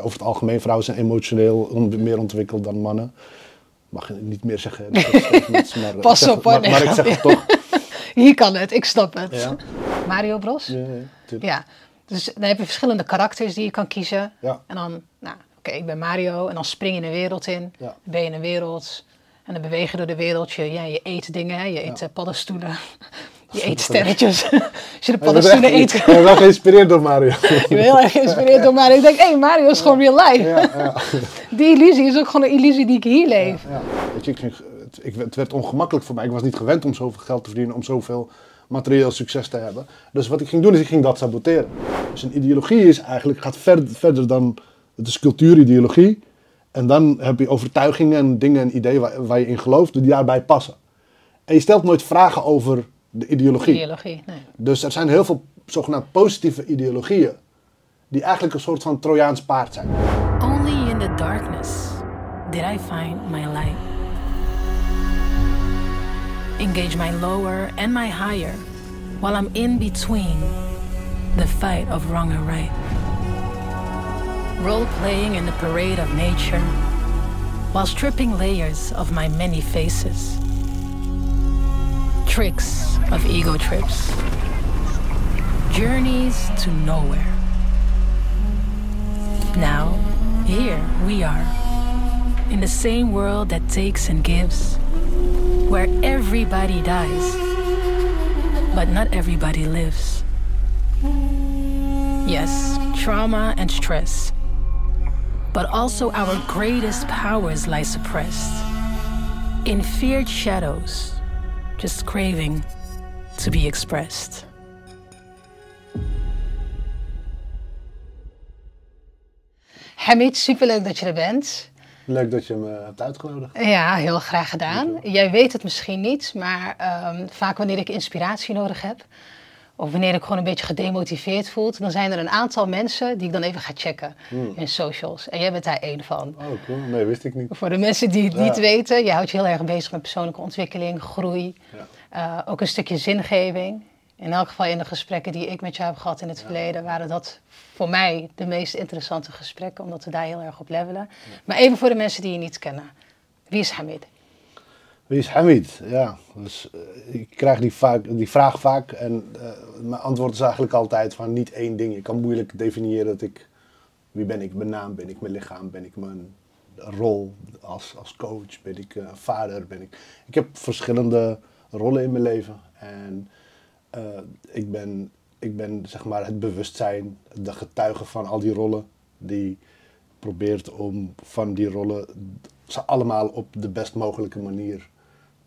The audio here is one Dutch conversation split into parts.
Over het algemeen, vrouwen zijn emotioneel on- meer ontwikkeld dan mannen. Mag je niet meer zeggen. maar, ik Pas zeg- op, hoor. Maar, Nee, maar ik zeg het toch. Hier kan het, ik snap het. Ja. Mario Bros? Ja, ja, dus dan heb je verschillende karakters die je kan kiezen. En dan, nou, oké, ik ben Mario. En dan spring je een wereld in. Dan ben je in een wereld. En dan beweeg je door de wereld. Je, ja, je eet dingen, hè. je eet eh, paddenstoelen. Je eet sterretjes. Als je de paddenstoelen eet, Ik ben wel geïnspireerd door Mario. ik ben heel erg geïnspireerd door Mario. Ik denk, hé, hey, Mario is gewoon real life. Ja, ja. Die illusie is ook gewoon een illusie die ik hier leef. Ja, weet je, ik ging, het, ik, het werd ongemakkelijk voor mij. Ik was niet gewend om zoveel geld te verdienen, om zoveel materieel succes te hebben. Dus wat ik ging doen, is ik ging dat saboteren. Dus een ideologie is eigenlijk, gaat verder, verder dan, het is cultuurideologie. En dan heb je overtuigingen en dingen en ideeën waar, waar je in gelooft, die daarbij passen. En je stelt nooit vragen over de ideologie. Ideologie, nee. Dus er zijn heel veel zogenaamd positieve ideologieën, die eigenlijk een soort van Trojaans paard zijn. Only in the darkness did I find my light. Engage my lower and my higher while I'm in between the fight of wrong and right. Role playing in the parade of nature while stripping layers of my many faces. Tricks of ego trips. Journeys to nowhere. Now, here we are, in the same world that takes and gives, where everybody dies, but not everybody lives. Yes, trauma and stress, but also our greatest powers lie suppressed in feared shadows, just craving to be expressed. Hamid, superleuk dat je er bent. Leuk dat je me hebt uitgenodigd. Ja, heel graag gedaan. Jij weet het misschien niet, maar ehm, vaak wanneer ik inspiratie nodig heb, of wanneer ik gewoon een beetje gedemotiveerd voel, dan zijn er een aantal mensen die ik dan even ga checken in socials. En jij bent daar één van. Oh, cool. Nee, wist ik niet. Voor de mensen die het niet weten, je houdt je heel erg bezig met persoonlijke ontwikkeling, groei, Ja. eh, ook een stukje zingeving. In elk geval in de gesprekken die ik met jou heb gehad in het verleden, waren dat voor mij de meest interessante gesprekken, omdat we daar heel erg op levelen. Maar even voor de mensen die je niet kennen. Wie is Hamid? Wie is Hamid? Ja, dus, eh, ik krijg die, vaak, die vraag vaak en eh, mijn antwoord is eigenlijk altijd van niet één ding. Je kan moeilijk definiëren dat ik, wie ben ik, mijn naam, ben ik mijn lichaam, ben ik mijn rol als, als coach, ben ik eh, vader, ben ik... Ik heb verschillende rollen in mijn leven en ik, ben, ik ben zeg maar het bewustzijn, de getuige van al die rollen die probeert om van die rollen ze allemaal op de best mogelijke manier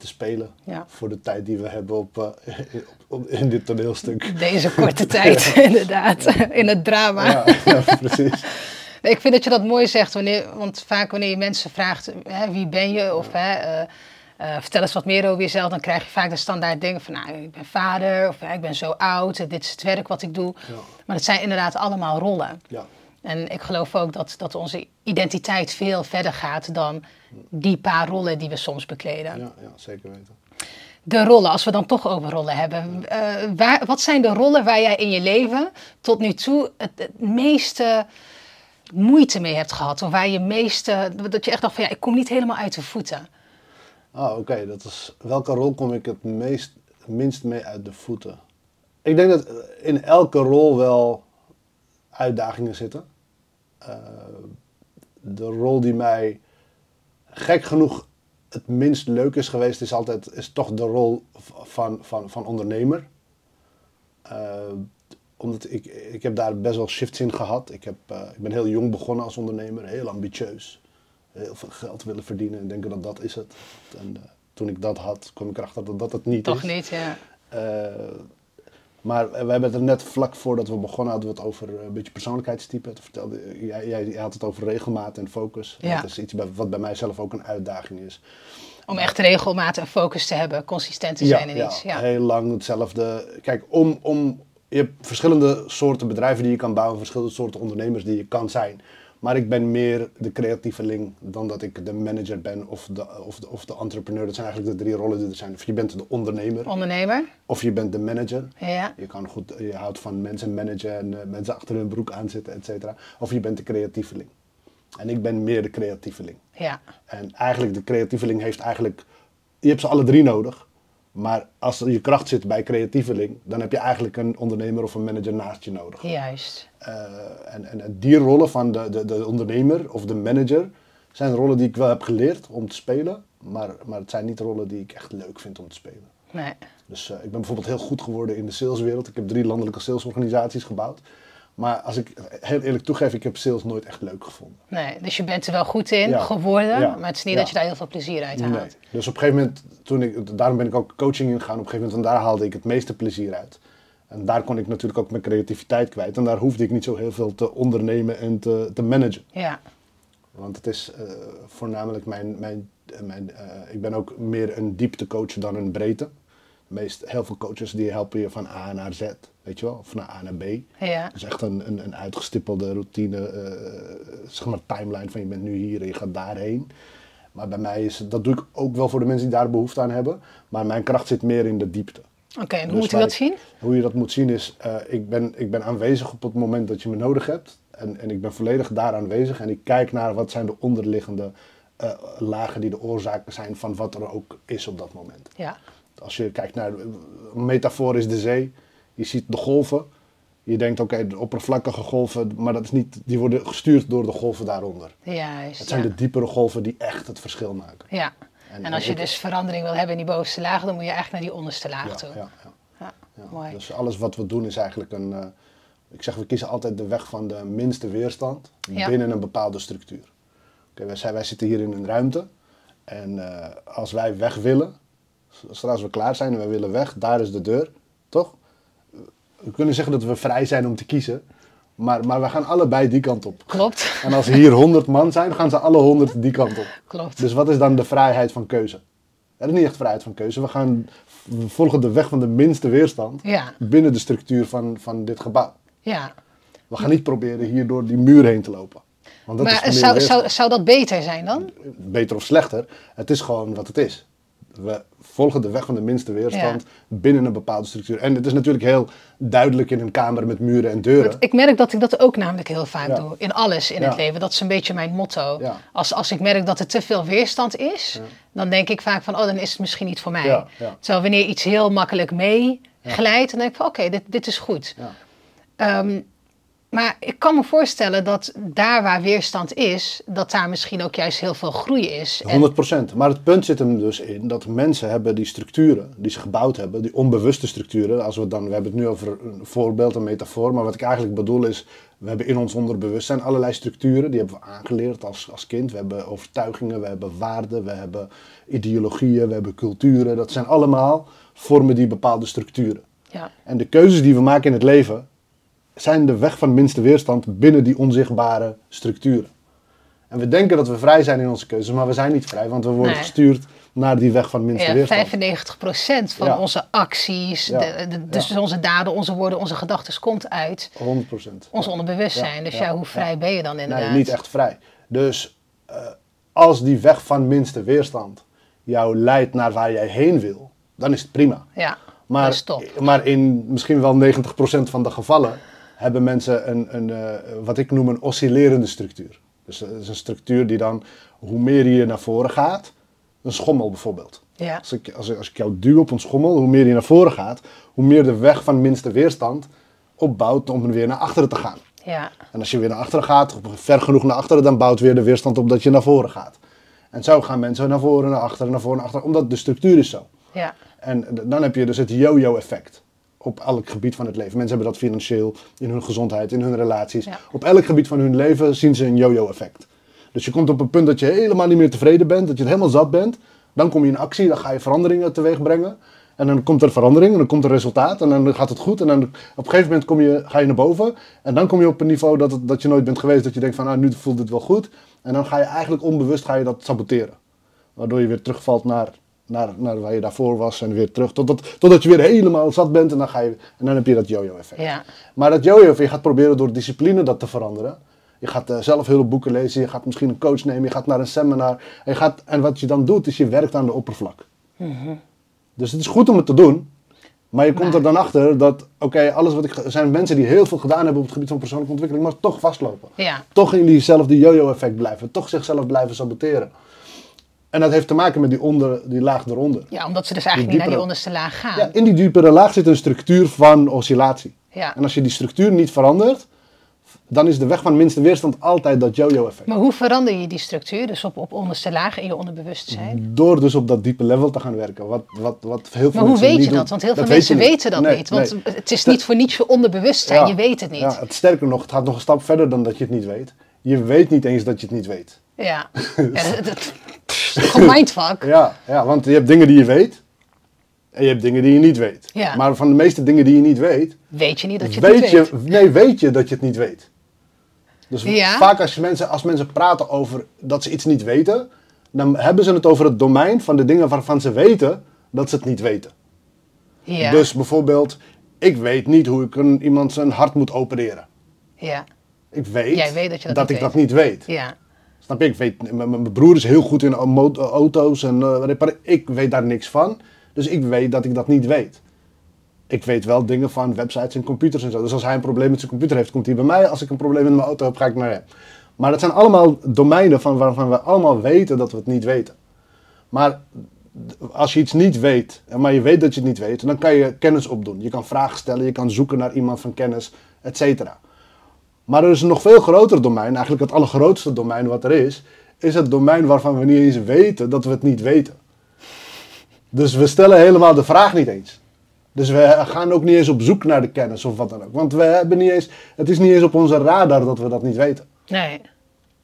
te spelen. Ja. Voor de tijd die we hebben op, eh, op- in dit toneelstuk. Deze korte tijd, inderdaad, in het drama. Ja, precies. Ik vind dat je dat mooi zegt, wanneer, want vaak wanneer je mensen vraagt hè, wie ben je of hè, eh, eh, vertel eens wat meer over jezelf, dan krijg je vaak de standaard dingen van nou, ik ben vader of ik ben zo oud, en dit is het werk wat ik doe. Ja. Maar het zijn inderdaad allemaal rollen. Ja, En ik geloof ook dat, dat onze identiteit veel verder gaat dan die paar rollen die we soms bekleden. ja, ja, zeker weten. De rollen, als we dan toch over rollen hebben. eh, waar, wat zijn de rollen waar jij in je leven tot nu toe het, het meeste moeite mee hebt gehad? Of waar je meeste, dat je echt dacht van ja, ik kom niet helemaal uit de voeten. Ah, oké. dat is Welke rol kom ik het meest, minst mee uit de voeten? Ik denk dat in elke rol wel uitdagingen zitten. Eh, de rol die mij gek genoeg het minst leuk is geweest, is altijd is toch de rol van, van, van ondernemer. Eh, omdat ik, ik heb daar best wel shifts in gehad. Ik, heb, eh, ik ben heel jong begonnen als ondernemer, heel ambitieus. Heel veel geld willen verdienen en denken dat dat is het. En toen ik dat had, kwam ik erachter dat dat het niet Toch is. niet, ja. Eh, maar we hebben het er net vlak voordat we begonnen, hadden we het over eh, een beetje persoonlijkheidstype. Toen vertelde, jij, jij, jij had het over regelmaat en focus. Ja. Dat is iets wat bij mij zelf ook een uitdaging is. Om echt regelmaat en focus te hebben, consistent te zijn in ja, iets. Ja. heel lang hetzelfde. Kijk, om, om, je hebt verschillende soorten bedrijven die je kan bouwen, verschillende soorten ondernemers die je kan zijn. Maar ik ben meer de creatieveling dan dat ik de manager ben of de, of, de, of de entrepreneur. Dat zijn eigenlijk de drie rollen die er zijn. Of je bent de ondernemer, Ondernemer, of je bent de manager. ja. Je, kan goed, je houdt van mensen managen en eh, mensen achter hun broek aanzetten, et cetera. Of je bent de creatieveling. En ik ben meer de creatieveling. Ja, En eigenlijk, de creatieveling heeft eigenlijk... Je hebt ze alle drie nodig. Maar als je kracht zit bij creatieveling... dan heb je eigenlijk een ondernemer of een manager naast je nodig. juist. Eh, en, en, en die rollen van de, de, de ondernemer of de manager... zijn rollen die ik wel heb geleerd om te spelen. Maar, maar het zijn niet rollen die ik echt leuk vind om te spelen. Nee. Dus eh, ik ben bijvoorbeeld heel goed geworden in de saleswereld. Ik heb drie landelijke salesorganisaties gebouwd. Maar als ik heel eerlijk toegeef, ik heb sales nooit echt leuk gevonden. nee. Dus je bent er wel goed in Ja. geworden, Ja. maar het is niet Ja. dat je daar heel veel plezier uit haalt. Nee. Dus op een gegeven moment, toen ik, daarom ben ik ook coaching ingegaan. Op een gegeven moment, en daar haalde ik het meeste plezier uit. En daar kon ik natuurlijk ook mijn creativiteit kwijt. En daar hoefde ik niet zo heel veel te ondernemen en te, te managen. Ja, Want het is eh, voornamelijk mijn. mijn, eh, mijn eh, ik ben ook meer een dieptecoach dan een breedte. Meest, heel veel coaches die helpen je van A naar Z, weet je wel, of naar A naar B. ja, Dus echt een, een, een uitgestippelde routine, eh, zeg maar timeline van je bent nu hier en je gaat daarheen. Maar bij mij is het- dat doe ik ook wel voor de mensen die daar behoefte aan hebben. Maar mijn kracht zit meer in de diepte. Oké, en hoe Dus moet je dat ik- zien? Hoe je dat moet zien is, eh, ik, ben, ik ben aanwezig op het moment dat je me nodig hebt. En, en ik ben volledig daar aanwezig. En ik kijk naar wat zijn de onderliggende eh, lagen die de oorzaken zijn van wat er ook is op dat moment. Ja, Als je kijkt naar, een metafoor is de zee. Je ziet de golven. Je denkt, oké, de oppervlakkige golven, maar dat is niet, die worden gestuurd door de golven daaronder. juist. Het zijn ja. de diepere golven die echt het verschil maken. ja. En- En, als en je dus verandering wil hebben in die bovenste laag, dan moet je eigenlijk naar die onderste laag Ja, toe. ja, ja. Ja, Ja, mooi. Dus alles wat we doen is eigenlijk een. eh, ik zeg, we kiezen altijd de weg van de minste weerstand binnen een bepaalde structuur. Oké, wij, wij zitten hier in een ruimte. En eh, als wij weg willen, zodra we klaar zijn en wij willen weg, daar is de deur, toch? We kunnen zeggen dat we vrij zijn om te kiezen, maar, maar we gaan allebei die kant op. Klopt, En als hier 100 man zijn, gaan ze alle 100 die kant op. klopt. Dus wat is dan de vrijheid van keuze? Dat is niet echt vrijheid van keuze. We gaan we volgen de weg van de minste weerstand Ja, binnen de structuur van, van dit gebouw. ja. We gaan niet proberen hier door die muur heen te lopen. Want dat Maar zou, zou, zou dat beter zijn dan? Beter of slechter, het is gewoon wat het is. We volgen de weg van de minste weerstand binnen een bepaalde structuur. En het is natuurlijk heel duidelijk in een kamer met muren en deuren. Want ik merk dat ik dat ook namelijk heel vaak Ja. doe. In alles in Ja. het leven. Dat is een beetje mijn motto. Als, als ik merk dat er te veel weerstand is, dan denk ik vaak van, oh, dan is het misschien niet voor mij. Terwijl wanneer iets heel makkelijk meeglijdt, dan denk ik van, oké, dit, dit is goed. Ja. Maar ik kan me voorstellen dat daar waar weerstand is, dat daar misschien ook juist heel veel groei is. En- 100%. Maar het punt zit hem dus in dat mensen hebben die structuren die ze gebouwd hebben, die onbewuste structuren. Als we dan, we hebben het nu over een voorbeeld, een metafoor, maar wat ik eigenlijk bedoel is, we hebben in ons onderbewustzijn allerlei structuren, die hebben we aangeleerd als, als kind. We hebben overtuigingen, we hebben waarden, we hebben ideologieën, we hebben culturen. Dat zijn allemaal vormen die bepaalde structuren. ja. En de keuzes die we maken in het leven zijn de weg van minste weerstand binnen die onzichtbare structuren. En we denken dat we vrij zijn in onze keuzes, maar we zijn niet vrij, want we worden Nee. gestuurd naar die weg van minste Ja, weerstand. 95% van Ja. onze acties, Ja. de, de- dus onze daden, onze woorden, onze gedachten, komt uit 100%. ons onderbewustzijn. Dus ja, hoe vrij ben je dan inderdaad? Nee, niet echt vrij. Dus eh, als die weg van minste weerstand jou leidt naar waar jij heen wil, dan is het prima. Ja, Maar, maar in misschien wel 90% van de gevallen hebben mensen een, een, eh, wat ik noem een oscillerende structuur. Dus dat is een structuur die dan, hoe meer je naar voren gaat, een schommel bijvoorbeeld. Ja, Als ik, als, ik- als ik jou duw op een schommel, hoe meer je naar voren gaat, hoe meer de weg van minste weerstand opbouwt om weer naar achteren te gaan. ja, En als je weer naar achteren gaat, ver genoeg naar achteren, dan bouwt weer de weerstand op dat je naar voren gaat. En zo gaan mensen naar voren, naar achteren, naar voren, naar achteren, omdat de structuur is zo. ja, En dan heb je dus het yo-yo effect op elk gebied van het leven. Mensen hebben dat financieel, in hun gezondheid, in hun relaties. Ja. Op elk gebied van hun leven zien ze een yo-yo effect. Dus je komt op een punt dat je helemaal niet meer tevreden bent, dat je het helemaal zat bent. Dan kom je in actie, dan ga je veranderingen teweeg brengen. En dan komt er verandering, en dan komt er resultaat, en dan gaat het goed. En dan op een gegeven moment kom je, ga je naar boven. En dan kom je op een niveau dat, het, dat je nooit bent geweest, dat je denkt van, nou, nu voelt het wel goed. En dan ga je eigenlijk onbewust ga je dat saboteren. Waardoor je weer terugvalt naar, naar, naar waar je daarvoor was en weer terug. Totdat, totdat je weer helemaal zat bent en dan, ga je, en dan heb je dat yo-yo effect. ja, Maar dat yo-yo, je gaat proberen door discipline dat te veranderen. Je gaat eh, zelf heel veel boeken lezen, je gaat misschien een coach nemen, je gaat naar een seminar. En, je gaat, en wat je dan doet, is je werkt aan de oppervlak. Dus het is goed om het te doen, Maar je komt Maar- er dan achter dat, oké, alles wat ik. Er zijn mensen die heel veel gedaan hebben op het gebied van persoonlijke ontwikkeling, maar toch vastlopen. Ja, Toch in diezelfde yo-yo-effect blijven. Toch zichzelf blijven saboteren. En dat heeft te maken met die, onder, die laag eronder. ja omdat ze dus eigenlijk niet naar die onderste laag gaan. Ja, in die diepere laag zit een structuur van oscillatie. Ja. En als je die structuur niet verandert, dan is de weg van minste weerstand altijd dat yo-yo-effect. Maar hoe verander je die structuur, dus op, op onderste laag in je onderbewustzijn? Door dus op dat diepe level te gaan werken. Wat, wat, wat heel veel Maar hoe weet je dat? Want heel veel mensen weten dat Nee, niet. Want nee. het is niet voor niets je onderbewustzijn, Ja, je weet het niet. Ja, het, sterker nog, het gaat nog een stap verder dan dat je het niet weet. Je weet niet eens dat je het niet weet. Ja. ja dat, een mindfuck. Ja, ja, want je hebt dingen die je weet. En je hebt dingen die je niet weet. Ja. Maar van de meeste dingen die je niet weet, Weet je niet dat je het weet niet je, weet? nee, weet je dat je het niet weet. Dus Ja. vaak als, je mensen, als mensen praten over dat ze iets niet weten, dan hebben ze het over het domein van de dingen waarvan ze weten dat ze het niet weten. Ja. Dus bijvoorbeeld, ik weet niet hoe ik een, iemand zijn hart moet opereren. ja. Ik weet, Jij weet dat je dat ik weet. dat niet weet. Ja. Snap je? Ik weet, mijn, broer is heel goed in mo- auto's en eh, repareren. Ik weet daar niks van. Dus ik weet dat ik dat niet weet. Ik weet wel dingen van websites en computers en zo. Dus als hij een probleem met zijn computer heeft, komt hij bij mij. Als ik een probleem met mijn auto heb, ga ik naar hem. Maar dat zijn allemaal domeinen van waarvan we allemaal weten dat we het niet weten. Maar als je iets niet weet, maar je weet dat je het niet weet, dan kan je kennis opdoen. Je kan vragen stellen, je kan zoeken naar iemand van kennis, et cetera. Maar er is een nog veel groter domein, eigenlijk het allergrootste domein wat er is, is het domein waarvan we niet eens weten dat we het niet weten. Dus we stellen helemaal de vraag niet eens. Dus we gaan ook niet eens op zoek naar de kennis of wat dan ook. Want we hebben niet eens, het is niet eens op onze radar dat we dat niet weten. Nee.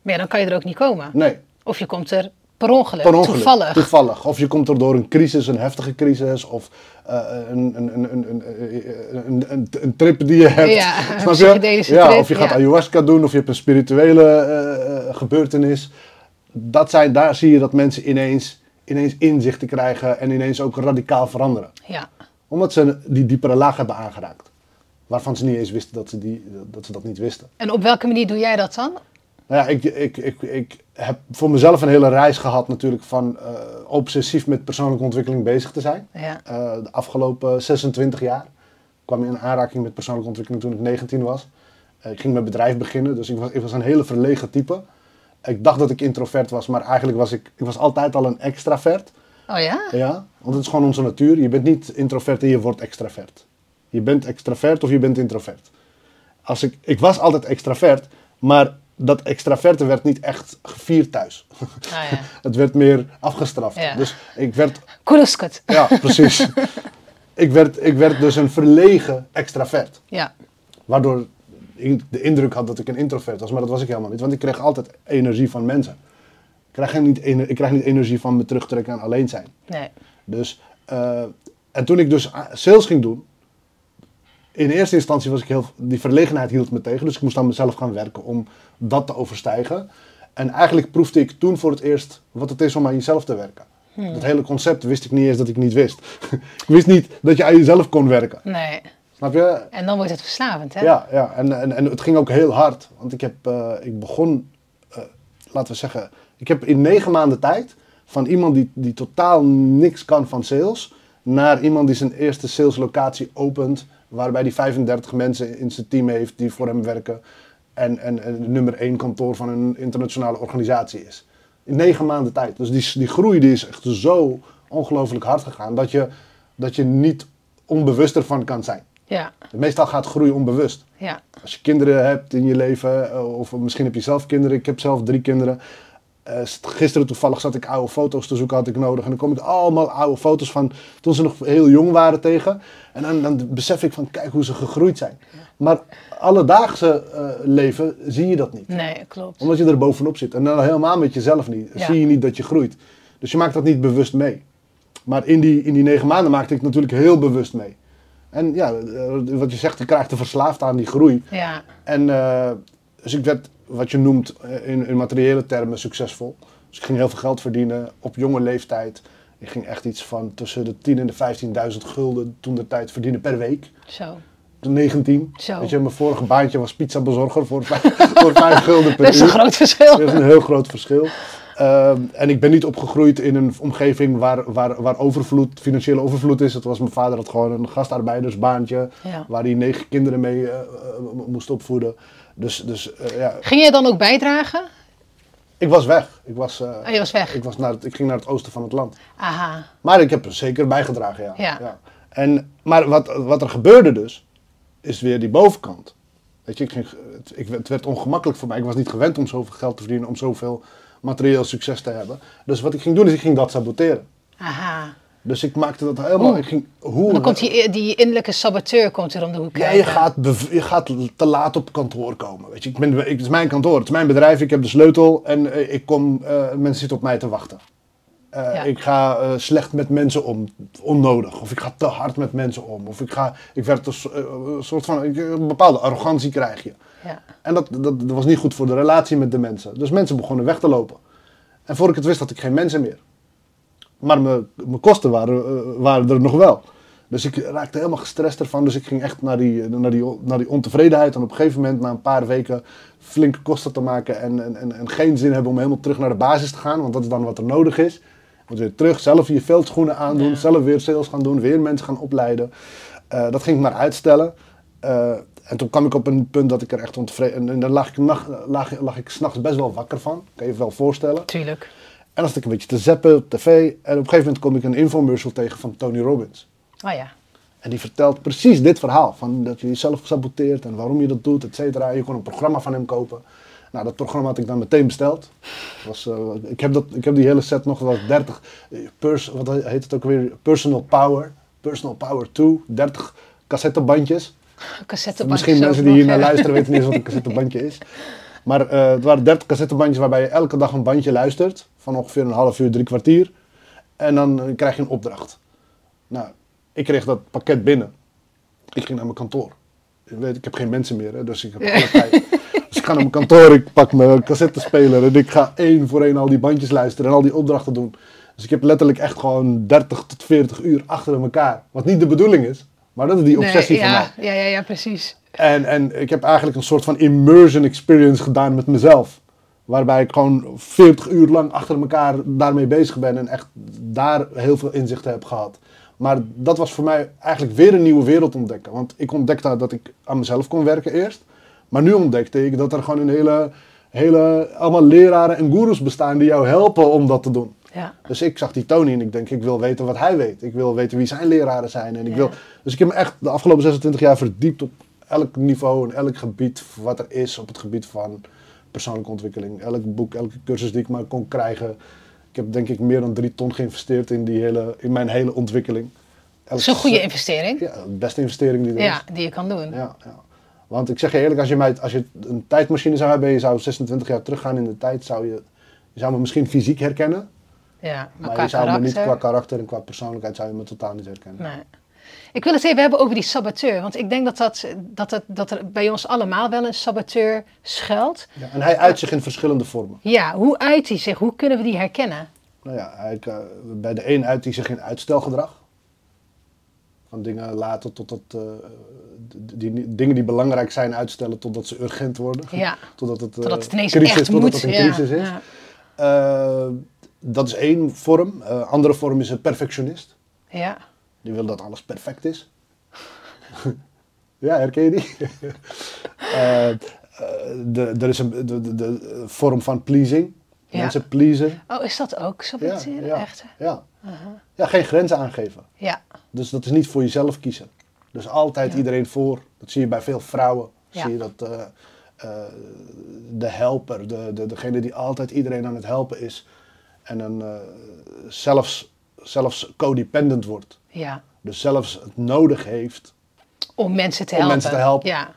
Maar ja, dan kan je er ook niet komen. Nee, Of je komt er per ongeluk, per ongeluk toevallig. toevallig. Of je komt er door een crisis, een heftige crisis, of uh, een, een, een, een, trip die je hebt. Ja, snap je? Ja, of je gaat ayahuasca doen, of je hebt een spirituele eh, eh, gebeurtenis. Dat zijn, daar zie je dat mensen ineens, ineens inzichten krijgen en ineens ook radicaal veranderen. Ja. Omdat ze die diepere laag hebben aangeraakt. Waarvan ze niet eens wisten dat ze, die, dat, ze dat niet wisten. En op welke manier doe jij dat dan? Nou ja, ik, ik, ik, ik heb voor mezelf een hele reis gehad natuurlijk van eh, obsessief met persoonlijke ontwikkeling bezig te zijn. Ja. Eh, de afgelopen 26 jaar kwam ik in aanraking met persoonlijke ontwikkeling toen ik 19 was. Eh, ik ging mijn bedrijf beginnen, dus ik was, ik was een hele verlegen type. Ik dacht dat ik introvert was, maar eigenlijk was ik, ik was altijd al een extravert. Oh ja? Ja, want het is gewoon onze natuur. Je bent niet introvert en je wordt extravert. Je bent extravert of je bent introvert. Als ik, ik was altijd extravert, maar dat extraverte werd niet echt gevierd thuis. Oh ja. het werd meer afgestraft. Ja. Dus ik werd, ja precies. ik, werd, ik werd dus een verlegen extravert. Ja. Waardoor ik de indruk had dat ik een introvert was, maar dat was ik helemaal niet. Want ik kreeg altijd energie van mensen. Ik krijg, geen- niet, ener- ik krijg niet energie van me terugtrekken en alleen zijn. Nee. Dus, eh, en toen ik dus sales ging doen, in eerste instantie was ik heel, die verlegenheid hield me tegen, dus ik moest aan mezelf gaan werken om dat te overstijgen. En eigenlijk proefde ik toen voor het eerst wat het is om aan jezelf te werken. Dat hele concept wist ik niet eens dat ik niet wist. ik wist niet dat je aan jezelf kon werken. Nee. Snap je? En dan wordt het verslavend, hè? Ja, ja. En, en, en het ging ook heel hard. Want ik, heb, eh, ik begon, eh, laten we zeggen, ik heb in negen maanden tijd van iemand die, die totaal niks kan van sales, naar iemand die zijn eerste saleslocatie opent, waarbij die 35 mensen in zijn team heeft die voor hem werken en, en, en de nummer één kantoor van een internationale organisatie is. In negen maanden tijd. Dus die, die groei die is echt zo ongelooflijk hard gegaan dat je, dat je niet onbewust ervan kan zijn. Ja. Meestal gaat groei onbewust. Ja. Als je kinderen hebt in je leven, eh, of misschien heb je zelf kinderen. Ik heb zelf drie kinderen. Eh, st- gisteren toevallig zat ik oude foto's te zoeken, had ik nodig. En dan kom ik allemaal oude foto's van toen ze nog heel jong waren tegen. En dan, dan besef ik van, kijk hoe ze gegroeid zijn. Maar alledaagse eh, leven zie je dat niet. Nee, klopt. Omdat je er bovenop zit. En dan helemaal met jezelf niet. Ja. Zie je niet dat je groeit. Dus je maakt dat niet bewust mee. Maar in die, in die negen maanden maakte ik natuurlijk heel bewust mee. En ja, eh, wat je zegt, je krijgt er verslaafd aan die groei. Ja. En dus ik werd, wat je noemt eh, in, in materiële termen, succesvol. Dus ik ging heel veel geld verdienen op jonge leeftijd. Ik ging echt iets van tussen de 10 en de 15.000 gulden toen de tijd verdienen per week. Zo. Toen 19. Zo. Weet je, mijn vorige baantje was pizzabezorger voor, vijf- voor 5 gulden per Dat is een uur. groot verschil. Dat is een heel groot verschil. Ehm, en ik ben niet opgegroeid in een omgeving waar, waar, waar overvloed, financiële overvloed is. Het was mijn vader had gewoon een gastarbeidersbaantje Ja. waar hij negen kinderen mee eh, eh, moest opvoeden. Dus, dus eh, ja, Ging je dan ook bijdragen? ik was weg. Ik, was, eh, Oh, je was weg. ik, was naar het, ik ging naar het oosten van het land. Aha. Maar ik heb er zeker bijgedragen, ja. Ja. En, maar wat, wat er gebeurde dus, is weer die bovenkant. Weet je, ik ging, het, ik, het werd ongemakkelijk voor mij. Ik was niet gewend om zoveel geld te verdienen, om zoveel materieel succes te hebben. Dus wat ik ging doen, is ik ging dat saboteren. Aha. Dus ik maakte dat helemaal... Oeh. Ik ging, hoe, Dan komt die, die innerlijke saboteur komt er om de hoek ja, je gaat, je gaat te laat op kantoor komen. Weet je, ik ben, ik, het is mijn kantoor, het is mijn bedrijf, ik heb de sleutel en eh, ik kom, eh, mensen zitten op mij te wachten. Eh, Ja. Ik ga eh, slecht met mensen om, onnodig. Of ik ga te hard met mensen om. Of ik, ga, ik werd een, so- eh, een soort van, een bepaalde arrogantie krijg je. Ja. En dat, dat, dat was niet goed voor de relatie met de mensen. Dus mensen begonnen weg te lopen. En voor ik het wist had ik geen mensen meer. Maar mijn, mijn kosten waren, eh, waren er nog wel. Dus ik raakte helemaal gestrest ervan. Dus ik ging echt naar die, naar die, naar die ontevredenheid. En op een gegeven moment, na een paar weken, flinke kosten te maken. En, en, en, en geen zin hebben om helemaal terug naar de basis te gaan. Want dat is dan wat er nodig is. Moet weer terug, zelf je veldschoenen aandoen. Ja. Zelf weer sales gaan doen. Weer mensen gaan opleiden. Eh, dat ging ik maar uitstellen. Eh, en toen kwam ik op een punt dat ik er echt ontevreden... En, en dan lag ik, nacht, lag, lag ik s'nachts best wel wakker van. Kan je je wel voorstellen. Tuurlijk. En dan zat ik een beetje te zappen op tv. En op een gegeven moment kom ik een infomercial tegen van Tony Robbins. Oh ja. En die vertelt precies dit verhaal. Van dat je jezelf saboteert en waarom je dat doet, et cetera. Je kon een programma van hem kopen. Nou, dat programma had ik dan meteen besteld. Was, eh, ik, heb dat, ik heb die hele set nog wel 30. eh, Pers, wat heet het ook weer? Personal Power. Personal Power 2. 30 cassettebandjes. Cassettebandjes Misschien mensen die hier naar luisteren weten niet eens wat een cassettebandje is. Maar eh, het waren 30 cassettebandjes waarbij je elke dag een bandje luistert. Van ongeveer een half uur, drie kwartier. En dan eh, krijg je een opdracht. Nou, ik kreeg dat pakket binnen. Ik ging naar mijn kantoor. Je weet, ik heb geen mensen meer, hè, dus ik heb alle tijd. Dus ik ga naar mijn kantoor, ik pak mijn cassettespeler en ik ga één voor één al die bandjes luisteren en al die opdrachten doen. Dus ik heb letterlijk echt gewoon 30 tot 40 uur achter elkaar. Wat niet de bedoeling is, maar dat is die obsessie nee, van mij. Ja, ja, ja, precies. En, en ik heb eigenlijk een soort van immersion experience gedaan met mezelf. Waarbij ik gewoon 40 uur lang achter elkaar daarmee bezig ben en echt daar heel veel inzichten heb gehad. Maar dat was voor mij eigenlijk weer een nieuwe wereld ontdekken. Want ik ontdekte dat ik aan mezelf kon werken eerst. Maar nu ontdekte ik dat er gewoon een hele, hele allemaal leraren en gurus bestaan die jou helpen om dat te doen. Ja. Dus ik zag die Tony en ik denk, ik wil weten wat hij weet. Ik wil weten wie zijn leraren zijn. En ik Ja. wil, dus ik heb me echt de afgelopen 26 jaar verdiept op elk niveau en elk gebied wat er is op het gebied van persoonlijke ontwikkeling. Elk boek, elke cursus die ik maar kon krijgen. Ik heb denk ik meer dan drie ton geïnvesteerd in, die hele, in mijn hele ontwikkeling. Elk- is een goede investering. Ja, de beste investering die er Ja, is. die je kan doen. Ja, ja. Want ik zeg je eerlijk, als je, mij, als je een tijdmachine zou hebben en je zou 26 jaar teruggaan in de tijd, zou je, je zou me misschien fysiek herkennen. Ja, maar, Maar, qua je zou me niet qua karakter en qua persoonlijkheid zou je me totaal niet herkennen. Nee. Ik wil het even hebben over die saboteur. Want ik denk dat, dat, dat, het, dat er bij ons allemaal wel een saboteur schuilt. Ja, en hij uit zich in verschillende vormen. Ja, hoe uit hij zich? Hoe kunnen we die herkennen? Nou ja, hij, bij de een uit hij zich in uitstelgedrag. Van dingen laten totdat eh, die, dingen die belangrijk zijn uitstellen totdat ze urgent worden. Ja. Totdat het, Totdat het ineens crisis, echt totdat moet. het een ja, crisis is. Eh, dat is één vorm. Andere vorm is een perfectionist. ja. Die wil dat alles perfect is. ja, herken je die? Eh, eh, de, er is een de, de, de vorm van pleasing. Ja. Mensen pleasen. Oh, is dat ook saboteren? ja, Echt? Ja. ja, geen grenzen aangeven. Ja. Dus dat is niet voor jezelf kiezen. Dus altijd Ja. iedereen voor. Dat zie je bij veel vrouwen. Ja. Zie je dat eh, de helper, de, de, degene die altijd iedereen aan het helpen is. En dan zelfs, zelfs codependent wordt. ja. Dus zelfs het nodig heeft. Om mensen te Om helpen. mensen te helpen. Ja.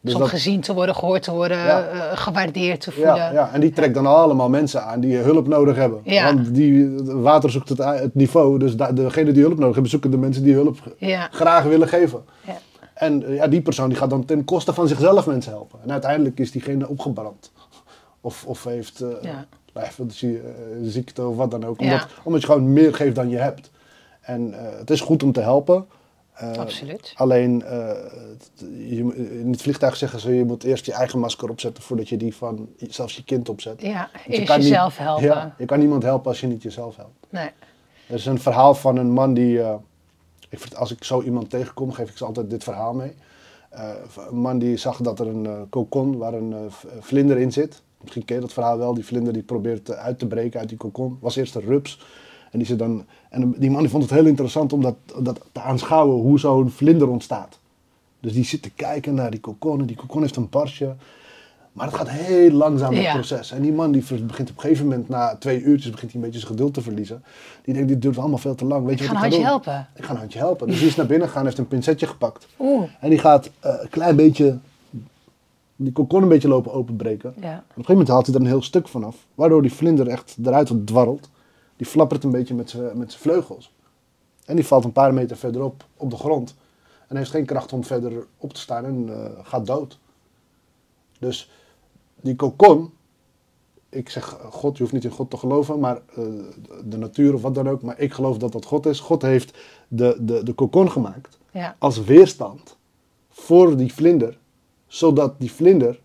Dus om dat- gezien te worden, gehoord te worden, Ja. eh, gewaardeerd te voelen. Ja, ja, en die trekt dan allemaal mensen aan die hulp nodig hebben. Ja. Want die, water zoekt het, het niveau. Dus da- degene die hulp nodig hebben, zoeken de mensen die hulp graag willen geven. Ja. En eh, ja, die persoon die gaat dan ten koste van zichzelf mensen helpen. En uiteindelijk is diegene opgebrand. Of, of heeft eh, ziekte of wat dan ook. Ja. Omdat, omdat je gewoon meer geeft dan je hebt. En eh, het is goed om te helpen. Eh, Absoluut. Alleen, eh, je, in het vliegtuig zeggen ze, je moet eerst je eigen masker opzetten voordat je die van zelfs je kind opzet. Ja, Want je eerst niet- jezelf helpen. Ja, je kan niemand helpen als je niet jezelf helpt. Nee. Er is een verhaal van een man die. eh, ik, als ik zo iemand tegenkom, geef ik ze altijd dit verhaal mee. Eh, een man die zag dat er een eh kokon waar een eh, vlinder in zit. Misschien ken je dat verhaal wel. Die vlinder die probeert eh, uit te breken uit die kokon. Was eerst een rups. En die, zit dan, en die man die vond het heel interessant om dat, dat te aanschouwen hoe zo'n vlinder ontstaat. Dus die zit te kijken naar die kokon. En die kokon heeft een barsje. Maar het gaat heel langzaam, het Ja. proces. En die man die begint op een gegeven moment, na twee uurtjes, begint hij een beetje zijn geduld te verliezen. Die denkt, dit duurt allemaal veel te lang. Weet je Ik wat ga een ik ga handje helpen. Ik ga een handje helpen. Dus die is naar binnen gegaan, heeft een pincetje gepakt. Oeh. En die gaat eh, een klein beetje, die kokon een beetje lopen openbreken. Ja. Op een gegeven moment haalt hij er een heel stuk vanaf. Waardoor die vlinder echt eruit dwarrelt. Die flappert een beetje met zijn vleugels. En die valt een paar meter verderop op de grond. En heeft geen kracht om verder op te staan en eh, gaat dood. Dus die kokon, ik zeg God, je hoeft niet in God te geloven, maar eh, de natuur of wat dan ook. Maar ik geloof dat dat God is. God heeft de, de, de kokon gemaakt Ja. als weerstand voor die vlinder. Zodat die vlinder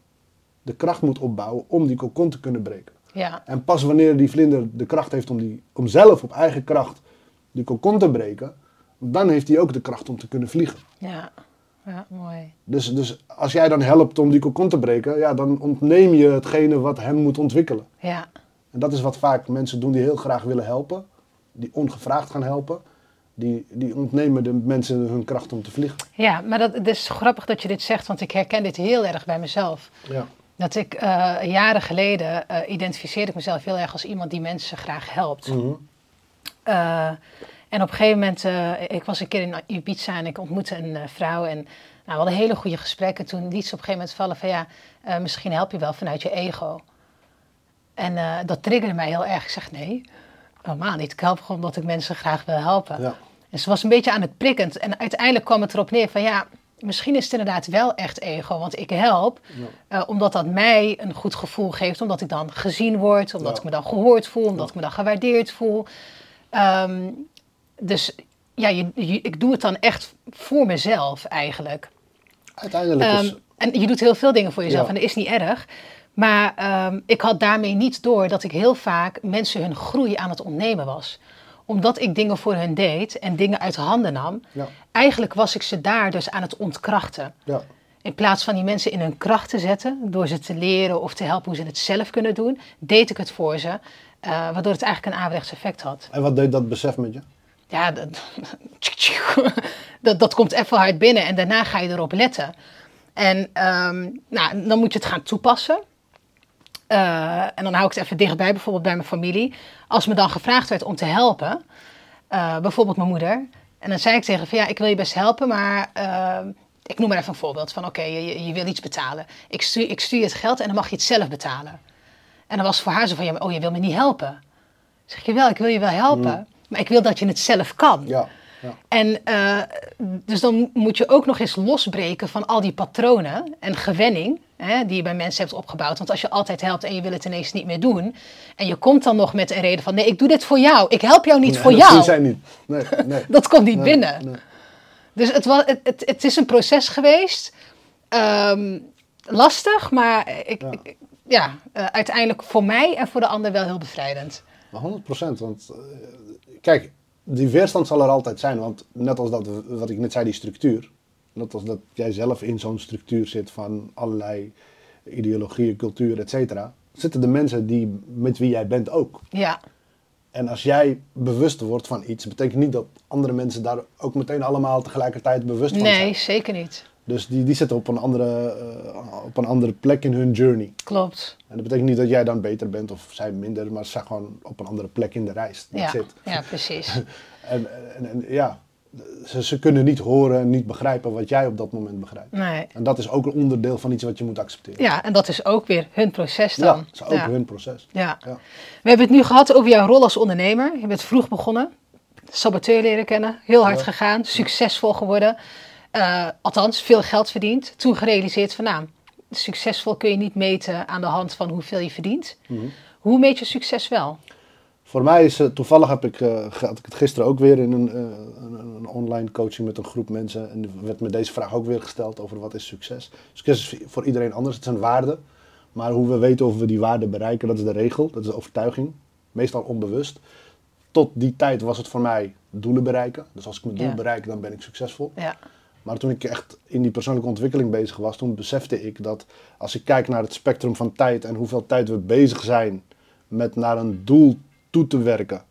de kracht moet opbouwen om die kokon te kunnen breken. Ja. En pas wanneer die vlinder de kracht heeft om, die, om zelf op eigen kracht die kokon te breken, dan heeft hij ook de kracht om te kunnen vliegen. Ja. Ja, mooi. Dus, dus als jij dan helpt om die kokon te breken, ja, dan ontneem je hetgene wat hem moet ontwikkelen. Ja. En dat is wat vaak mensen doen die heel graag willen helpen, die ongevraagd gaan helpen. Die, die ontnemen de mensen hun kracht om te vliegen. Ja, maar dat, het is grappig dat je dit zegt, want ik herken dit heel erg bij mezelf. Ja. Dat ik eh, jaren geleden eh, identificeerde ik mezelf heel erg als iemand die mensen graag helpt. Mhm. Eh, en op een gegeven moment, ik was een keer in Ibiza en ik ontmoette een vrouw. En nou, we hadden hele goede gesprekken. Toen liet ze op een gegeven moment vallen van ja, misschien help je wel vanuit je ego. En dat triggerde mij heel erg. Ik zeg nee, helemaal niet. Ik help gewoon omdat ik mensen graag wil helpen. Ja. En ze was een beetje aan het prikkend. En uiteindelijk kwam het erop neer van ja, misschien is het inderdaad wel echt ego. Want ik help eh, omdat dat mij een goed gevoel geeft. Omdat ik dan gezien word. Omdat Ja. ik me dan gehoord voel. Omdat ik me dan gewaardeerd voel. Ehm, dus ja, je, je- ik doe het dan echt voor mezelf eigenlijk. Uiteindelijk Ehm, is... en je doet heel veel dingen voor jezelf en dat is niet erg. Maar ehm, ik had daarmee niet door dat ik heel vaak mensen hun groei aan het ontnemen was. Omdat ik dingen voor hen deed en dingen uit handen nam. Ja. Eigenlijk was ik ze daar dus aan het ontkrachten. Ja. In plaats van die mensen in hun kracht te zetten, door ze te leren of te helpen hoe ze het zelf kunnen doen, deed ik het voor ze. eh, waardoor het eigenlijk een averechts effect had. En wat deed dat besef met je? Ja, dat, dat, dat komt even hard binnen en daarna ga je erop letten. En ehm, nou, dan moet je het gaan toepassen. Eh, en dan hou ik het even dichtbij, bijvoorbeeld bij mijn familie. Als me dan gevraagd werd om te helpen, eh, bijvoorbeeld mijn moeder. En dan zei ik tegen van ja, ik wil je best helpen, maar eh, ik noem maar even een voorbeeld van oké, je, je- je wil iets betalen. Ik stuur, ik stuur je het geld en dan mag je het zelf betalen. En dan was voor haar zo van ja, maar, oh je wil me niet helpen. Zeg je wel, ik wil je wel helpen, maar ik wil dat je het zelf kan. Ja. ja. En dus dan moet je ook nog eens losbreken van al die patronen en gewenning hè, die je bij mensen hebt opgebouwd. Want als je altijd helpt en je wil het ineens niet meer doen. En je komt dan nog met een reden van nee, ik doe dit voor jou. Ik help jou niet Nee, voor dat jou. doen zij niet. Nee, nee. Dat komt niet Nee, binnen. Dus het, was, het, het, het is een proces geweest. Ehm, lastig, maar ik, Ja. ik- ja, eh, uiteindelijk voor mij en voor de ander wel heel bevrijdend. Maar 100% want eh, kijk, die weerstand zal er altijd zijn. Want net als dat, wat ik net zei, die structuur. Net als dat jij zelf in zo'n structuur zit van allerlei ideologieën, cultuur, et cetera. Zitten de mensen die, met wie jij bent ook. Ja, En als jij bewust wordt van iets, betekent niet dat andere mensen daar ook meteen allemaal tegelijkertijd bewust van nee, zijn. zeker niet. Dus die, die zitten op een, andere, eh, op een andere plek in hun journey. Klopt. En dat betekent niet dat jij dan beter bent of zij minder, maar ze zijn gewoon op een andere plek in de reis. Ja, it. ja, precies. En, en, en ja, ze, ze kunnen niet horen en niet begrijpen wat jij op dat moment begrijpt. Nee. En dat is ook een onderdeel van iets wat je moet accepteren. Ja, en dat is ook weer hun proces Ja, dan. dat is ook ja. hun proces. Ja. Ja. We hebben het nu gehad over jouw rol als ondernemer. Je bent vroeg begonnen, saboteur leren kennen, heel hard Ja. gegaan, succesvol geworden. Eh, althans, veel geld verdiend. Toen gerealiseerd van nou, succesvol kun je niet meten aan de hand van hoeveel je verdient. Mhm. Hoe meet je succes wel? Voor mij is het, toevallig heb ik, eh, had ik het gisteren ook weer in een, eh, een, een online coaching met een groep mensen. En er werd me deze vraag ook weer gesteld over wat is succes. Succes is voor iedereen anders, het zijn waarden. Maar hoe we weten of we die waarden bereiken, dat is de regel, dat is de overtuiging. Meestal onbewust. Tot die tijd was het voor mij doelen bereiken. Dus als ik mijn doel Ja. bereik, dan ben ik succesvol. Ja. Maar toen ik echt in die persoonlijke ontwikkeling bezig was, toen besefte ik dat als ik kijk naar het spectrum van tijd en hoeveel tijd we bezig zijn met naar een doel toe te werken.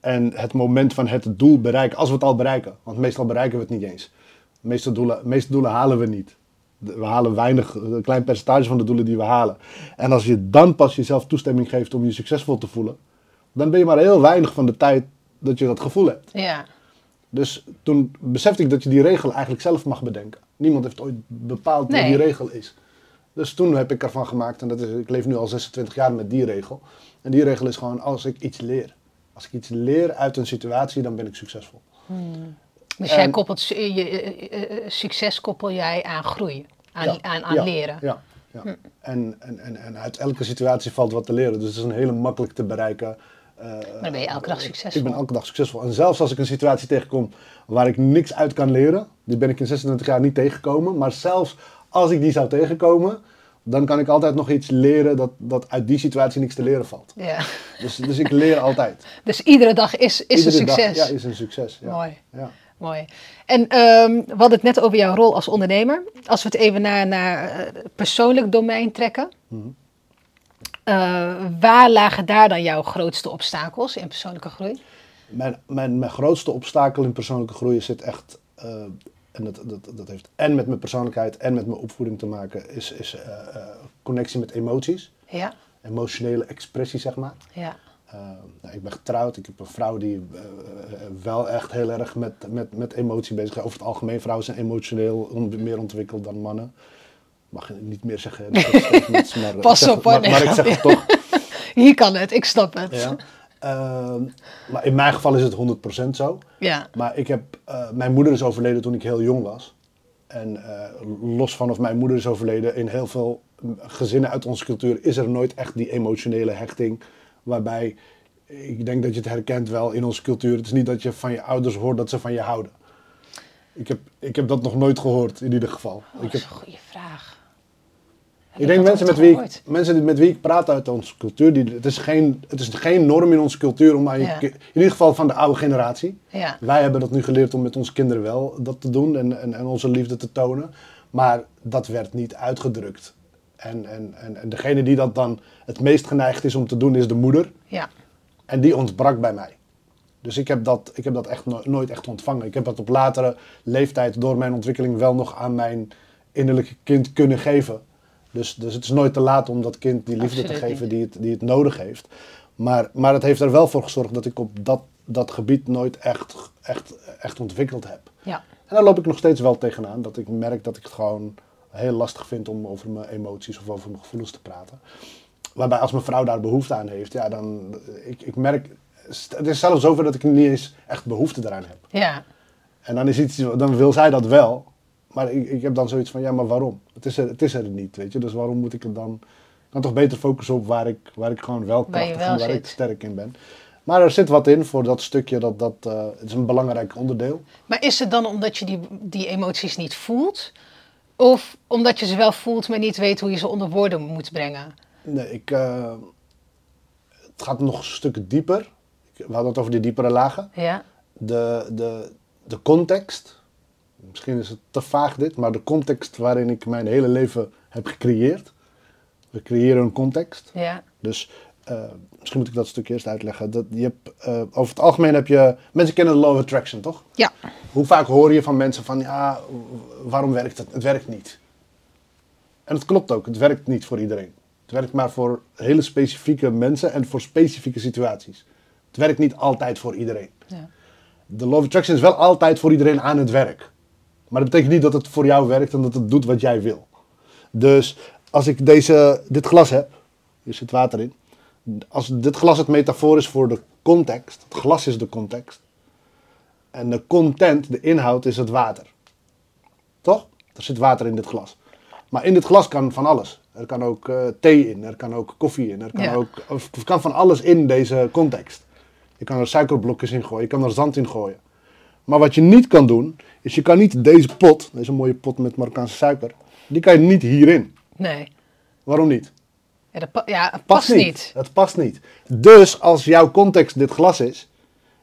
En het moment van het doel bereiken, als we het al bereiken, want meestal bereiken we het niet eens. De meeste doelen, de meeste doelen halen we niet. We halen weinig, een klein percentage van de doelen die we halen. En als je dan pas jezelf toestemming geeft om je succesvol te voelen, dan ben je maar heel weinig van de tijd dat je dat gevoel hebt. Ja. Dus toen besefte ik dat je die regel eigenlijk zelf mag bedenken. Niemand heeft ooit bepaald Nee. wat die regel is. Dus toen heb ik ervan gemaakt, en dat is, ik leef nu al 26 jaar met die regel. En die regel is gewoon als ik iets leer. Als ik iets leer uit een situatie, dan ben ik succesvol. Dus jij koppelt je, eh, eh, eh, succes koppel jij aan groei, aan, Ja, aan, aan ja, leren. Ja, ja. En, en, en, en uit elke situatie valt wat te leren. Dus het is een hele makkelijk te bereiken. Maar dan ben je elke dag succesvol. Ik ben elke dag succesvol. En zelfs als ik een situatie tegenkom waar ik niks uit kan leren, die ben ik in 26 jaar niet tegengekomen. Maar zelfs als ik die zou tegenkomen, dan kan ik altijd nog iets leren dat, dat uit die situatie niks te leren valt. Ja. Dus, dus ik leer altijd. Dus iedere dag is, is Iedere een dag, succes. ja, is een succes. Ja. Mooi. Ja. Mooi. En ehm, we hadden het net over jouw rol als ondernemer. Als we het even naar, naar eh, persoonlijk domein trekken. Mhm. Eh, waar lagen daar dan jouw grootste obstakels in persoonlijke groei? Mijn, mijn, mijn grootste obstakel in persoonlijke groei zit echt, eh, en dat, dat, dat heeft en met mijn persoonlijkheid en met mijn opvoeding te maken, is, is eh, eh, connectie met emoties. Ja, Emotionele expressie, zeg maar. ja, Eh, nou, ik ben getrouwd, ik heb een vrouw die eh, wel echt heel erg met, met, met emotie bezig is. Over het algemeen, vrouwen zijn emotioneel on- meer ontwikkeld dan mannen. Mag je niet meer zeggen. maar, Pas zeg- op, hoor. Maar, maar ik zeg het toch. hier kan het, ik snap het. Ja. Ehm, maar in mijn geval is het 100% zo. Ja, Maar ik heb, eh, mijn moeder is overleden toen ik heel jong was. En eh, los van of mijn moeder is overleden, in heel veel gezinnen uit onze cultuur is er nooit echt die emotionele hechting. Waarbij, ik denk dat je het herkent wel in onze cultuur. Het is niet dat je van je ouders hoort dat ze van je houden. Ik heb, ik heb dat nog nooit gehoord, in ieder geval. oh, dat is een goede vraag. Ik denk mensen met, wie ik, mensen met wie ik praat uit onze cultuur, die, het, is geen, het is geen norm in onze cultuur om aan je, in ieder geval van de oude generatie. Ja, Wij hebben dat nu geleerd om met onze kinderen wel dat te doen en, en, en onze liefde te tonen. Maar dat werd niet uitgedrukt. En, en, en, en degene die dat dan het meest geneigd is om te doen, is de moeder. ja, En die ontbrak bij mij. Dus ik heb dat, ik heb dat echt no- nooit echt ontvangen. Ik heb dat op latere leeftijd door mijn ontwikkeling wel nog aan mijn innerlijke kind kunnen geven. Dus, dus het is nooit te laat om dat kind die liefde te geven die het, die het nodig heeft. Maar, maar het heeft er wel voor gezorgd dat ik op dat, dat gebied nooit echt, echt, echt ontwikkeld heb. ja. En daar loop ik nog steeds wel tegenaan. Dat ik merk dat ik het gewoon heel lastig vind om over mijn emoties of over mijn gevoelens te praten. Waarbij als mijn vrouw daar behoefte aan heeft, ja, dan ik, ik merk. Het is zelfs zover dat ik niet eens echt behoefte eraan heb. ja. En dan is iets, dan wil zij dat wel. Maar ik, ik heb dan zoiets van, ja, maar waarom? Het is er, het is er niet, weet je. Dus waarom moet ik het dan... Kan toch beter focussen op waar ik, waar ik gewoon wel krachtig en waar zit. ik sterk in ben. Maar er zit wat in voor dat stukje, dat, dat eh, het is een belangrijk onderdeel. Maar is het dan omdat je die, die emoties niet voelt? Of omdat je ze wel voelt, maar niet weet hoe je ze onder woorden moet brengen? Nee, ik, eh, het gaat nog een stuk dieper. We hadden het over die diepere lagen. Ja, De, de, de context, misschien is het te vaag dit, maar de context waarin ik mijn hele leven heb gecreëerd. We creëren een context. ja, Dus eh, misschien moet ik dat stuk eerst uitleggen. Dat, je hebt, eh, over het algemeen heb je, mensen kennen de law attraction toch? ja, Hoe vaak hoor je van mensen van, ja, waarom werkt het? Het werkt niet. En dat klopt ook, het werkt niet voor iedereen. Het werkt maar voor hele specifieke mensen en voor specifieke situaties. Het werkt niet altijd voor iedereen. ja. De law of attraction is wel altijd voor iedereen aan het werk. Maar dat betekent niet dat het voor jou werkt en dat het doet wat jij wil. Dus als ik deze, dit glas heb, hier zit water in. Als dit glas het metafoor is voor de context, het glas is de context. En de content, de inhoud, is het water. Toch? Er zit water in dit glas. Maar in dit glas kan van alles. Er kan ook eh, thee in, er kan ook koffie in, er kan Ja. ook of, er kan van alles in deze context. Je kan er suikerblokjes in gooien, je kan er zand in gooien. Maar wat je niet kan doen, is je kan niet deze pot, deze mooie pot met Marokkaanse suiker, die kan je niet hierin. Nee. Waarom niet? Ja, dat pa- ja het past niet. Het past niet. Dus als jouw context dit glas is,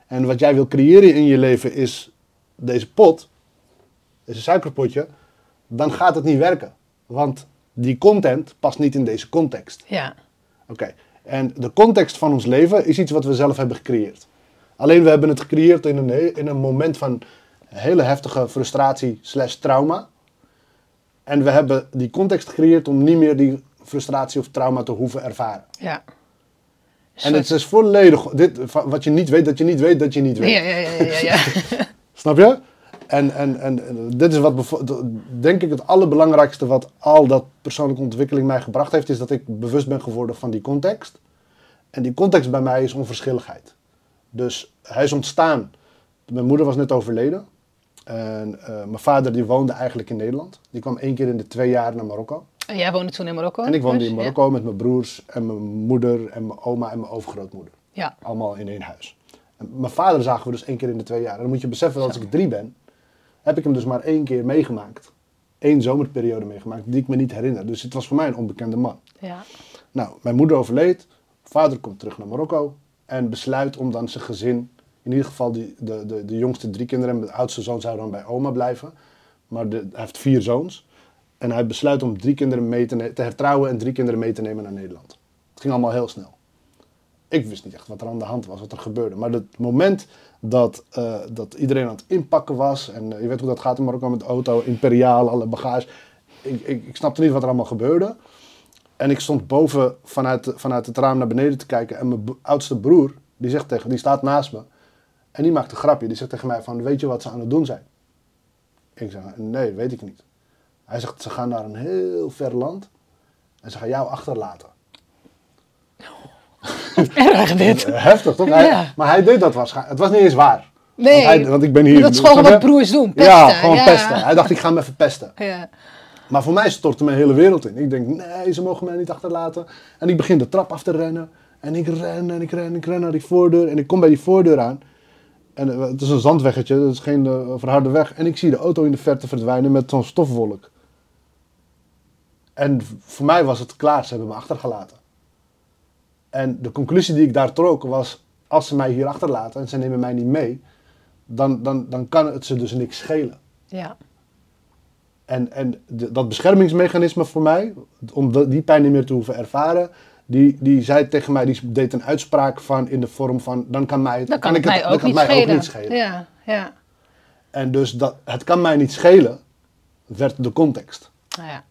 en wat jij wil creëren in je leven is deze pot, deze suikerpotje, dan gaat het niet werken. Want die content past niet in deze context. Ja. Oké. En de context van ons leven is iets wat we zelf hebben gecreëerd. Alleen we hebben het gecreëerd in een, in een moment van hele heftige frustratie slash trauma. En we hebben die context gecreëerd om niet meer die frustratie of trauma te hoeven ervaren. Ja. En het is volledig, dit, wat je niet weet, dat je niet weet, dat je niet weet. Ja, ja, ja, ja, ja. Snap je? En, en, en en dit is wat, denk ik, het allerbelangrijkste wat al dat persoonlijke ontwikkeling mij gebracht heeft, is dat ik bewust ben geworden van die context. En die context bij mij is onverschilligheid. Dus hij is ontstaan. Mijn moeder was net overleden. En eh, mijn vader die woonde eigenlijk in Nederland. Die kwam één keer in de twee jaar naar Marokko. En jij woonde toen in Marokko? En ik woonde dus? in Marokko met mijn broers en mijn moeder en mijn oma en mijn overgrootmoeder. Ja. Allemaal in één huis. En mijn vader zagen we dus één keer in de twee jaar. En dan moet je beseffen dat als ik drie ben, heb ik hem dus maar één keer meegemaakt. Eén zomerperiode meegemaakt die ik me niet herinner. Dus het was voor mij een onbekende man. Ja. ja. Nou, mijn moeder overleed. Vader komt terug naar Marokko. En besluit om dan zijn gezin, in ieder geval die, de, de, de jongste drie kinderen, en de oudste zoon zou dan bij oma blijven. Maar de, hij heeft vier zoons. En hij besluit om drie kinderen mee te, te hertrouwen en drie kinderen mee te nemen naar Nederland. Het ging allemaal heel snel. Ik wist niet echt wat er aan de hand was, wat er gebeurde. Maar het moment dat, eh, dat iedereen aan het inpakken was. En eh, je weet hoe dat gaat in Marokko met auto, imperiaal, alle bagage. Ik, ik, ik snapte niet wat er allemaal gebeurde. En ik stond boven vanuit, vanuit het raam naar beneden te kijken. En mijn oudste broer, die, zegt tegen, die staat naast me. En die maakt een grapje. Die zegt tegen mij van, weet je wat ze aan het doen zijn? Ik zeg, nee, weet ik niet. Hij zegt, ze gaan naar een heel ver land. En ze gaan jou achterlaten. Erg dit. Heftig, toch? Hij- Ja. Maar hij deed dat waarschijnlijk. Het was niet eens waar. Nee. Want, hij- want ik ben hier. Dat is gewoon wat broers doen. Ja, pesten. gewoon pesten. Hij dacht, ik ga hem even pesten. Ja. Maar voor mij stortte mijn hele wereld in. Ik denk, nee, ze mogen mij niet achterlaten. En ik begin de trap af te rennen. En ik ren en ik ren en ik ren naar die voordeur. En ik kom bij die voordeur aan. En eh, het is een zandweggetje, dat is geen eh, verharde weg. En ik zie de auto in de verte verdwijnen met zo'n stofwolk. En voor mij was het klaar, ze hebben me achtergelaten. En de conclusie die ik daar trok was, als ze mij hier achterlaten en ze nemen mij niet mee, dan, dan, dan kan het ze dus niks schelen. Ja. En, en de- dat beschermingsmechanisme voor mij, om de- die pijn niet meer te hoeven ervaren, die, die zei tegen mij, die deed een uitspraak van in de vorm van, dan kan, mij, Dan kan ik het dan ook, kan niet mij schelen. ook niet schelen. Ja, ja. En dus dat, het kan mij niet schelen, werd de context. Nou ja.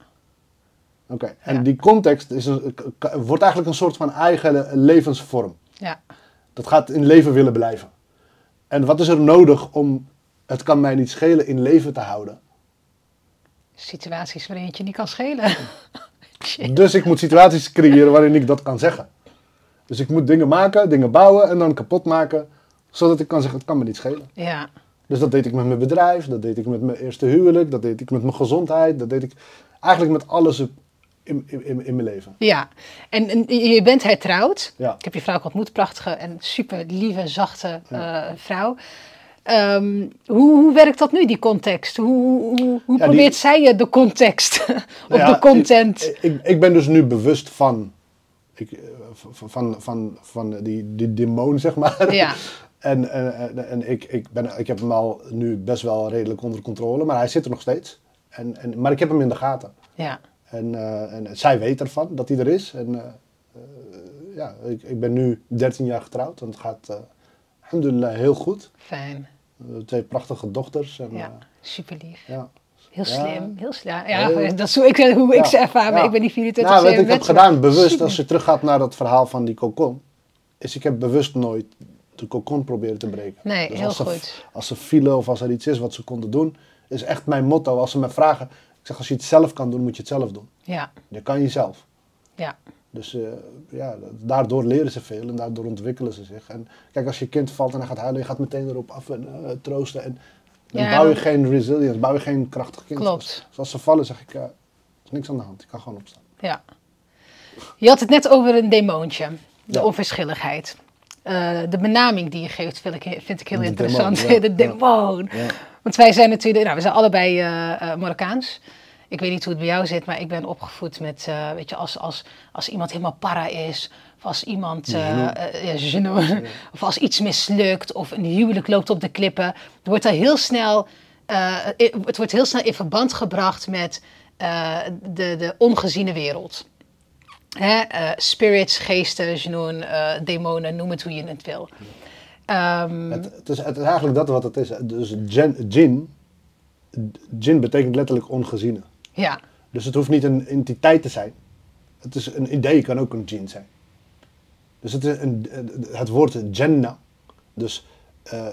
Oké, en Ja. die context is een, wordt eigenlijk een soort van eigen levensvorm. ja. Dat gaat in leven willen blijven. En wat is er nodig om het kan mij niet schelen in leven te houden? Situaties waarin het je niet kan schelen. Dus ik moet situaties creëren waarin ik dat kan zeggen. Dus ik moet dingen maken, dingen bouwen en dan kapot maken, zodat ik kan zeggen, het kan me niet schelen. Ja. Dus dat deed ik met mijn bedrijf, dat deed ik met mijn eerste huwelijk, dat deed ik met mijn gezondheid, dat deed ik eigenlijk met alles in, in, in, in mijn leven. Ja, en, en je bent hertrouwd. Ja. Ik heb je vrouw ook ontmoet, prachtige en super lieve, zachte eh, vrouw. Ehm, hoe, hoe werkt dat nu, die context? Hoe, hoe, hoe Ja, probeert die- zij je de context of ja, de content? Ik, ik, ik ben dus nu bewust van, ik, eh, van, van, van, van die, die demon, zeg maar. Ja. En, en, en, ik, ik, ben, ik heb hem al nu best wel redelijk onder controle, maar hij zit er nog steeds. En, en, maar ik heb hem in de gaten. ja, En, eh, en zij weet ervan dat hij er is. En eh, ja, ik, ik ben nu 13 jaar getrouwd en het gaat alhamdulillah heel goed. fijn. Hebben twee prachtige dochters. En, Ja, eh, super lief. ja. Heel slim, heel slim. Ja, dat is hoe ik, hoe ik ze ervaar, maar ik ben niet 24 Nou, wat ik heb 27, gedaan, bewust, super. als je teruggaat naar dat verhaal van die kokon, is ik heb bewust nooit de kokon proberen te breken. Nee, Dus heel als ze, goed. Als ze vielen of als er iets is wat ze konden doen, is echt mijn motto. Als ze me vragen, ik zeg als je het zelf kan doen, moet je het zelf doen. Ja, Dat kan je zelf. ja, Dus eh, ja, daardoor leren ze veel en daardoor ontwikkelen ze zich. En kijk, als je kind valt en hij gaat huilen, je gaat meteen erop af en eh, troosten. En dan Ja, bouw je geen resilience, bouw je geen krachtig kind. Klopt. Dus als ze vallen, zeg ik, ja, er is niks aan de hand, ik kan gewoon opstaan. ja. Je had het net over een demoontje, de Ja. onverschilligheid. Eh, de benaming die je geeft vind ik, vind ik heel De interessant. demon, ja. de demon. Want wij zijn natuurlijk, nou, we zijn allebei eh, eh, Marokkaans. Ik weet niet hoe het bij jou zit, maar ik ben opgevoed met, eh, weet je, als, als, als iemand helemaal para is, of als iemand, Genoeg. ja, genoeg. of als iets mislukt, of een huwelijk loopt op de klippen, wordt er heel snel, het wordt heel snel in verband gebracht met de, de ongeziene wereld. Hè? spirits, geesten, genoen, demonen, noem het hoe je het wil. Ehm, Het, het, is, het is eigenlijk dat wat het is. Dus djinn, djinn betekent letterlijk ongeziene. Ja, Dus het hoeft niet een entiteit te zijn. Het is een idee kan ook een djinn zijn. Dus het, is een, het woord Jannah, dus eh,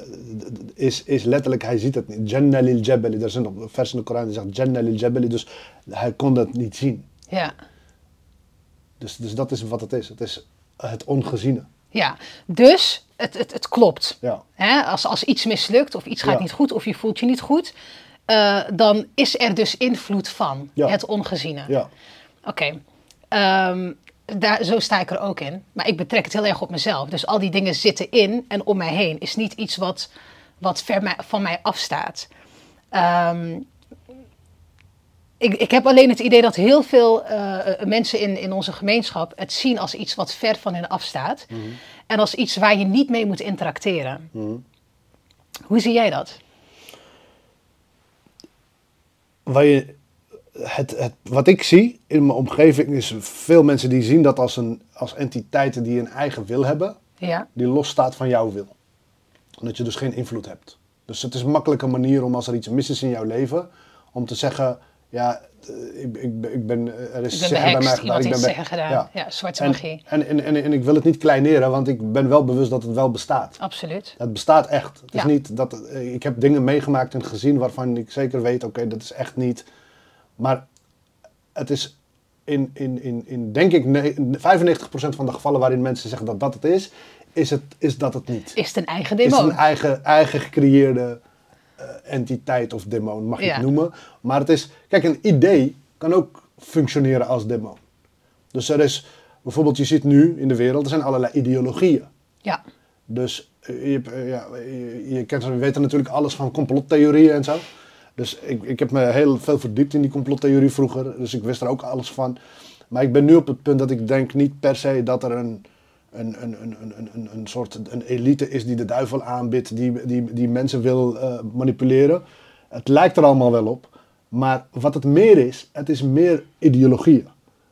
is, is letterlijk, hij ziet het niet. Jannah lil jabali, er zijn nog versen in de Koran die zegt Jannah lil jabali, dus hij kon dat niet zien. ja. Dus, dus dat is wat het is. Het is het ongeziene. Ja, dus het, het, het klopt. Ja. Hè? Als, als iets mislukt of iets gaat Ja. niet goed of je voelt je niet goed, eh, dan is er dus invloed van Ja. het ongeziene. Ja. Oké, Ehm, daar, zo sta ik er ook in. Maar ik betrek het heel erg op mezelf. Dus al die dingen zitten in en om mij heen. Is niet iets wat, wat ver mij- van mij afstaat. Ehm, ik, ik heb alleen het idee dat heel veel eh, mensen in, in onze gemeenschap het zien als iets wat ver van hen afstaat. En als iets waar je niet mee moet interacteren. Hoe zie jij dat? Waar je, het, het, wat ik zie in mijn omgeving is veel mensen die zien dat als, een, als entiteiten die een eigen wil hebben, Ja, die losstaat van jouw wil. En dat je dus geen invloed hebt. Dus het is een makkelijke manier om als er iets mis is in jouw leven, om te zeggen, ja, ik, ik, ben- ik ben, eh, er is ik zeggen bij mij gedaan. ik ben zeggen gedaan. Ja. Ja, zwarte En, magie. en, en, en, en ik wil het niet kleineren, want ik ben wel bewust dat het wel bestaat. Absoluut. Het bestaat echt. Het is niet dat, eh, ik heb dingen meegemaakt en gezien waarvan ik zeker weet, oké, dat is echt niet. Maar het is in, in, in, in denk ik, ne- 95% van de gevallen waarin mensen zeggen dat dat het is, is, het, is dat het niet. Is het een eigen Is het demon? een eigen, eigen gecreëerde eh, entiteit of demon, mag je Ja. het noemen. Maar het is, kijk, een idee kan ook functioneren als demon. Dus er is, bijvoorbeeld, je ziet nu in de wereld, er zijn allerlei ideologieën. Ja, Dus eh, je, eh, ja, je, je, kent, we weten natuurlijk alles van complottheorieën en zo. Dus ik, ik heb me heel veel verdiept in die complottheorie vroeger. Dus ik wist er ook alles van. Maar ik ben nu op het punt dat ik denk niet per se dat er een, een, een, een, een, een, soort een elite is die de duivel aanbidt, die, die, die mensen wil eh, manipuleren. Het lijkt er allemaal wel op. Maar wat het meer is, het is meer ideologieën.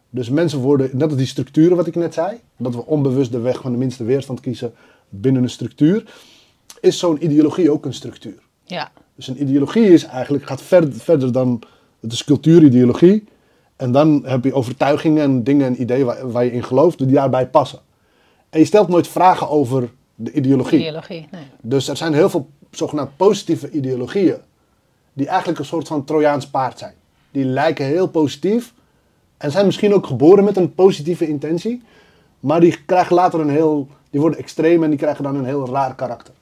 Dus mensen worden, net als die structuren wat ik net zei, dat we onbewust de weg van de minste weerstand kiezen binnen een structuur, is zo'n ideologie ook een structuur. ja, Dus een ideologie is eigenlijk, gaat verder, verder dan, het is cultuurideologie. En dan heb je overtuigingen en dingen en ideeën waar, waar je in gelooft, die daarbij passen. En je stelt nooit vragen over de ideologie. ideologie. Nee. Dus er zijn heel veel zogenaamd positieve ideologieën, die eigenlijk een soort van Trojaans paard zijn. Die lijken heel positief en zijn misschien ook geboren met een positieve intentie, maar die krijgen later een heel, die worden extreem en die krijgen dan een heel raar karakter.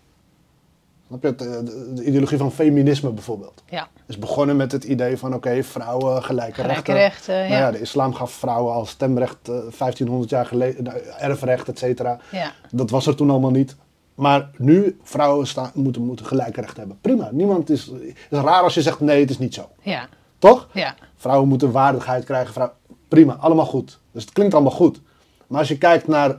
Snap je? het? De, de- de ideologie van feminisme bijvoorbeeld. Ja, is begonnen met het idee van oké, vrouwen gelijke, Gelijke rechten. rechten, Nou ja. ja, de islam gaf vrouwen al stemrecht eh, 1500 jaar geleden, eh, erfrecht, et cetera. ja, Dat was er toen allemaal niet. Maar nu, vrouwen staan, moeten, moeten gelijke rechten hebben. Prima. Niemand is, het is raar als je zegt nee, het is niet zo. ja, Toch? ja, Vrouwen moeten waardigheid krijgen. Prima, allemaal goed. Dus het klinkt allemaal goed. Maar als je kijkt naar,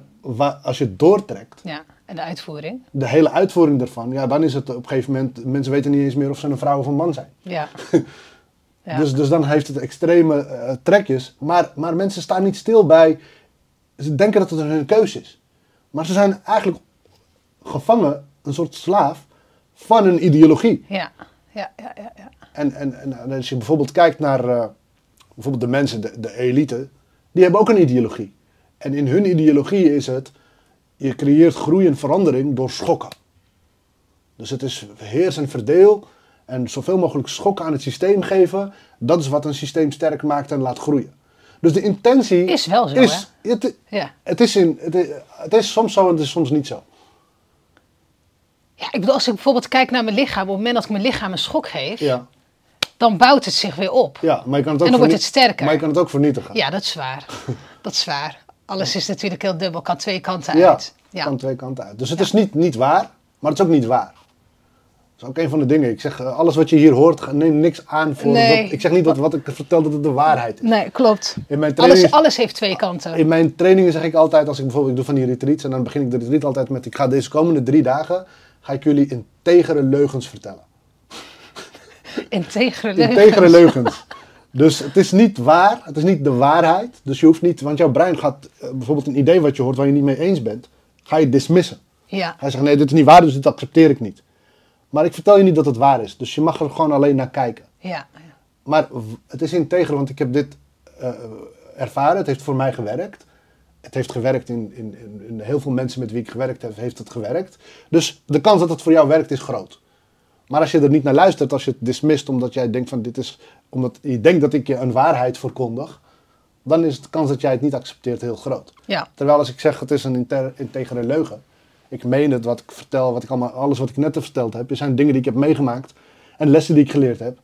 als je doortrekt, ja. En de uitvoering? de hele uitvoering ervan, ja, dan is het op een gegeven moment, mensen weten niet eens meer of ze een vrouw of een man zijn. Ja. ja. Dus, dus dan heeft het extreme eh, trekjes. Maar, maar mensen staan niet stil bij. Ze denken dat het hun keuze is. Maar ze zijn eigenlijk gevangen, een soort slaaf, van een ideologie. ja, ja, ja, ja, ja. En, en, en als je bijvoorbeeld kijkt naar eh, bijvoorbeeld de mensen, de, de elite, die hebben ook een ideologie. En in hun ideologie is het, je creëert groei en verandering door schokken. Dus het is heers en verdeel en zoveel mogelijk schokken aan het systeem geven. Dat is wat een systeem sterk maakt en laat groeien. Dus de intentie Is wel zo, is, het, Ja. het, is in, het, is, het is soms zo en het is soms niet zo. Ja, ik bedoel, als ik bijvoorbeeld kijk naar mijn lichaam, op het moment dat ik mijn lichaam een schok geef, Ja, dan bouwt het zich weer op. Ja, maar je kan het ook En dan wordt het sterker. Maar je kan het ook vernietigen. Ja, dat is waar. dat is waar. Alles is natuurlijk heel dubbel, kan twee kanten Ja, uit. Ja. kan twee kanten uit. Dus het is niet, niet waar, maar het is ook niet waar. Dat is ook een van de dingen. Ik zeg, eh, alles wat je hier hoort, neem niks aan voor... Nee. dat- ik zeg niet dat wat ik vertel dat het de waarheid is. Nee, klopt. In mijn, Alles, training, alles heeft twee kanten. in mijn trainingen zeg ik altijd, als ik bijvoorbeeld ik doe van die retreats, en dan begin ik de retreat altijd met, ik ga deze komende drie dagen, ga ik jullie integere leugens vertellen. Integere leugens. Integere leugens. Dus het is niet waar, het is niet de waarheid. Dus je hoeft niet, want jouw brein gaat eh, bijvoorbeeld een idee wat je hoort waar je niet mee eens bent, ga je dismissen. Ja, Hij zegt, nee, dit is niet waar, dus dit accepteer ik niet. Maar ik vertel je niet dat het waar is. Dus je mag er gewoon alleen naar kijken. ja. Maar het is integer, want ik heb dit eh, ervaren. Het heeft voor mij gewerkt. Het heeft gewerkt in, in, in, in heel veel mensen met wie ik gewerkt heb, heeft het gewerkt. Dus de kans dat het voor jou werkt is groot. Maar als je er niet naar luistert, als je het dismist omdat jij denkt van dit is, omdat je denkt dat ik je een waarheid verkondig, dan is de kans dat jij het niet accepteert heel groot. ja. Terwijl als ik zeg het is een integere leugen. Ik meen het, wat ik vertel, wat ik allemaal, alles wat ik net verteld heb, zijn dingen die ik heb meegemaakt en lessen die ik geleerd heb.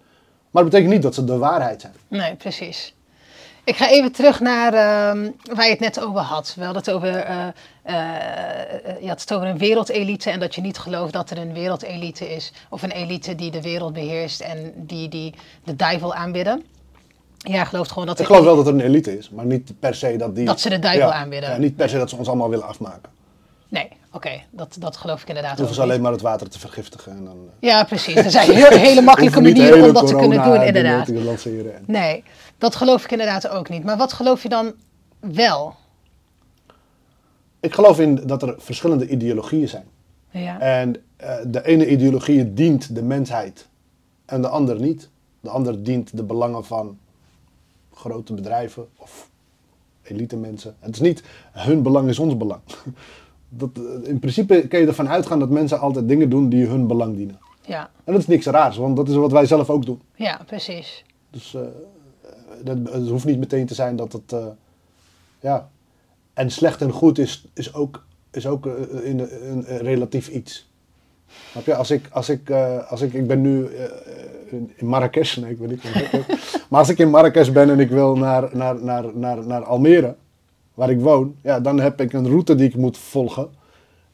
Maar dat betekent niet dat ze de waarheid zijn. Nee, precies. Ik ga even terug naar ehm, waar je het net over had. We hadden het over, eh, je had het over een wereldelite en dat je niet gelooft dat er een wereldelite is. Of een elite die de wereld beheerst en die, die de duivel aanbidden. Ja, gelooft gewoon dat Ik geloof wel dat er een elite is, maar niet per se dat die... Dat ze de duivel Ja, aanbidden. Ja, niet per se dat ze ons allemaal willen afmaken. Nee, oké, dat, dat geloof ik inderdaad hoeven ze alleen niet. maar het water te vergiftigen. En dan, Ja, precies. Er zijn heel, hele makkelijke manieren om dat te kunnen doen, inderdaad. te lanceren. En- Nee, dat geloof ik inderdaad ook niet. Maar wat geloof je dan wel? Ik geloof in dat er verschillende ideologieën zijn. Ja, En eh, de ene ideologie dient de mensheid en de ander niet. De ander dient de belangen van grote bedrijven of elite mensen. Het is niet hun belang is ons belang. Dat, eh, in principe kun je ervan uitgaan dat mensen altijd dingen doen die hun belang dienen. ja, En dat is niks raars, want dat is wat wij zelf ook doen. ja, precies. Dus eh, dat, het hoeft niet meteen te zijn dat het. eh, ja. En slecht en goed is, is ook, is ook eh, in, een, een relatief iets. Snap je? Als ik, als ik, eh, als ik, ik ben nu in, in Marrakesh, nee, ik weet niet. maar als ik in Marrakesh ben en ik wil naar, naar, naar, naar, naar Almere, waar ik woon, ja, dan heb ik een route die ik moet volgen.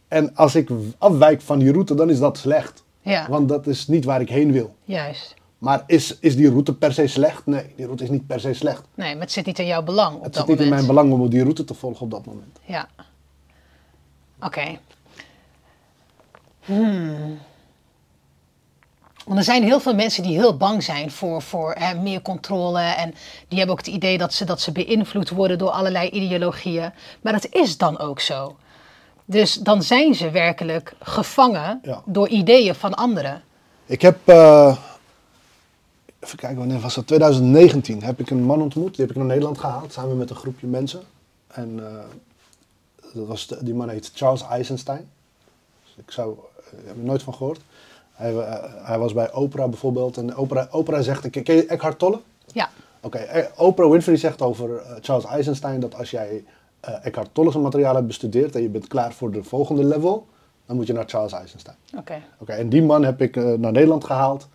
En als ik afwijk van die route, dan is dat slecht. Ja, Want dat is niet waar ik heen wil. juist. Maar is, is die route per se slecht? Nee, die route is niet per se slecht. Nee, maar het zit niet in jouw belang op Het dat zit niet in moment. mijn belang om die route te volgen op dat moment. Ja. Oké. Hmm. Want er zijn heel veel mensen die heel bang zijn voor, voor hè, meer controle. En die hebben ook het idee dat ze, dat ze beïnvloed worden door allerlei ideologieën. Maar dat is dan ook zo. Dus dan zijn ze werkelijk gevangen Ja. door ideeën van anderen. Ik heb, eh, even kijken, wanneer was dat? 2019 heb ik een man ontmoet. Die heb ik naar Nederland gehaald, samen met een groepje mensen. En eh, dat was de- die man heet Charles Eisenstein. Dus ik zou, eh, heb er nooit van gehoord. Hij, eh, hij was bij Oprah bijvoorbeeld. En Oprah, Oprah zegt, ken je Eckhart Tolle? Ja, Oké, Oprah Winfrey zegt over Charles Eisenstein dat als jij Eckhart Tolle's materiaal hebt bestudeerd en je bent klaar voor de volgende level, dan moet je naar Charles Eisenstein. oké. Oké, en die man heb ik naar Nederland gehaald, eh,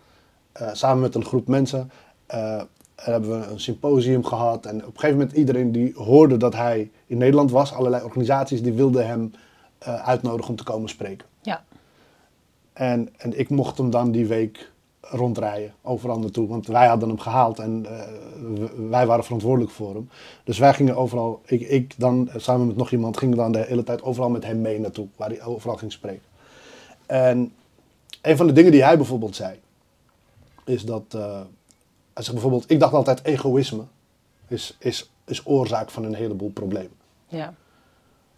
samen met een groep mensen. Eh, en hebben we een symposium gehad en op een gegeven moment iedereen die hoorde dat hij in Nederland was, allerlei organisaties die wilden hem eh, uitnodigen om te komen spreken. Ja, En, en ik mocht hem dan die week rondrijden, overal naartoe. Want wij hadden hem gehaald en eh, wij waren verantwoordelijk voor hem. Dus wij gingen overal, ik, ik dan eh, samen met nog iemand, ging dan de hele tijd overal met hem mee naartoe. Waar hij overal ging spreken. En een van de dingen die hij bijvoorbeeld zei, is dat, eh, hij zegt bijvoorbeeld, ik dacht altijd egoïsme is, is, is oorzaak van een heleboel problemen. ja,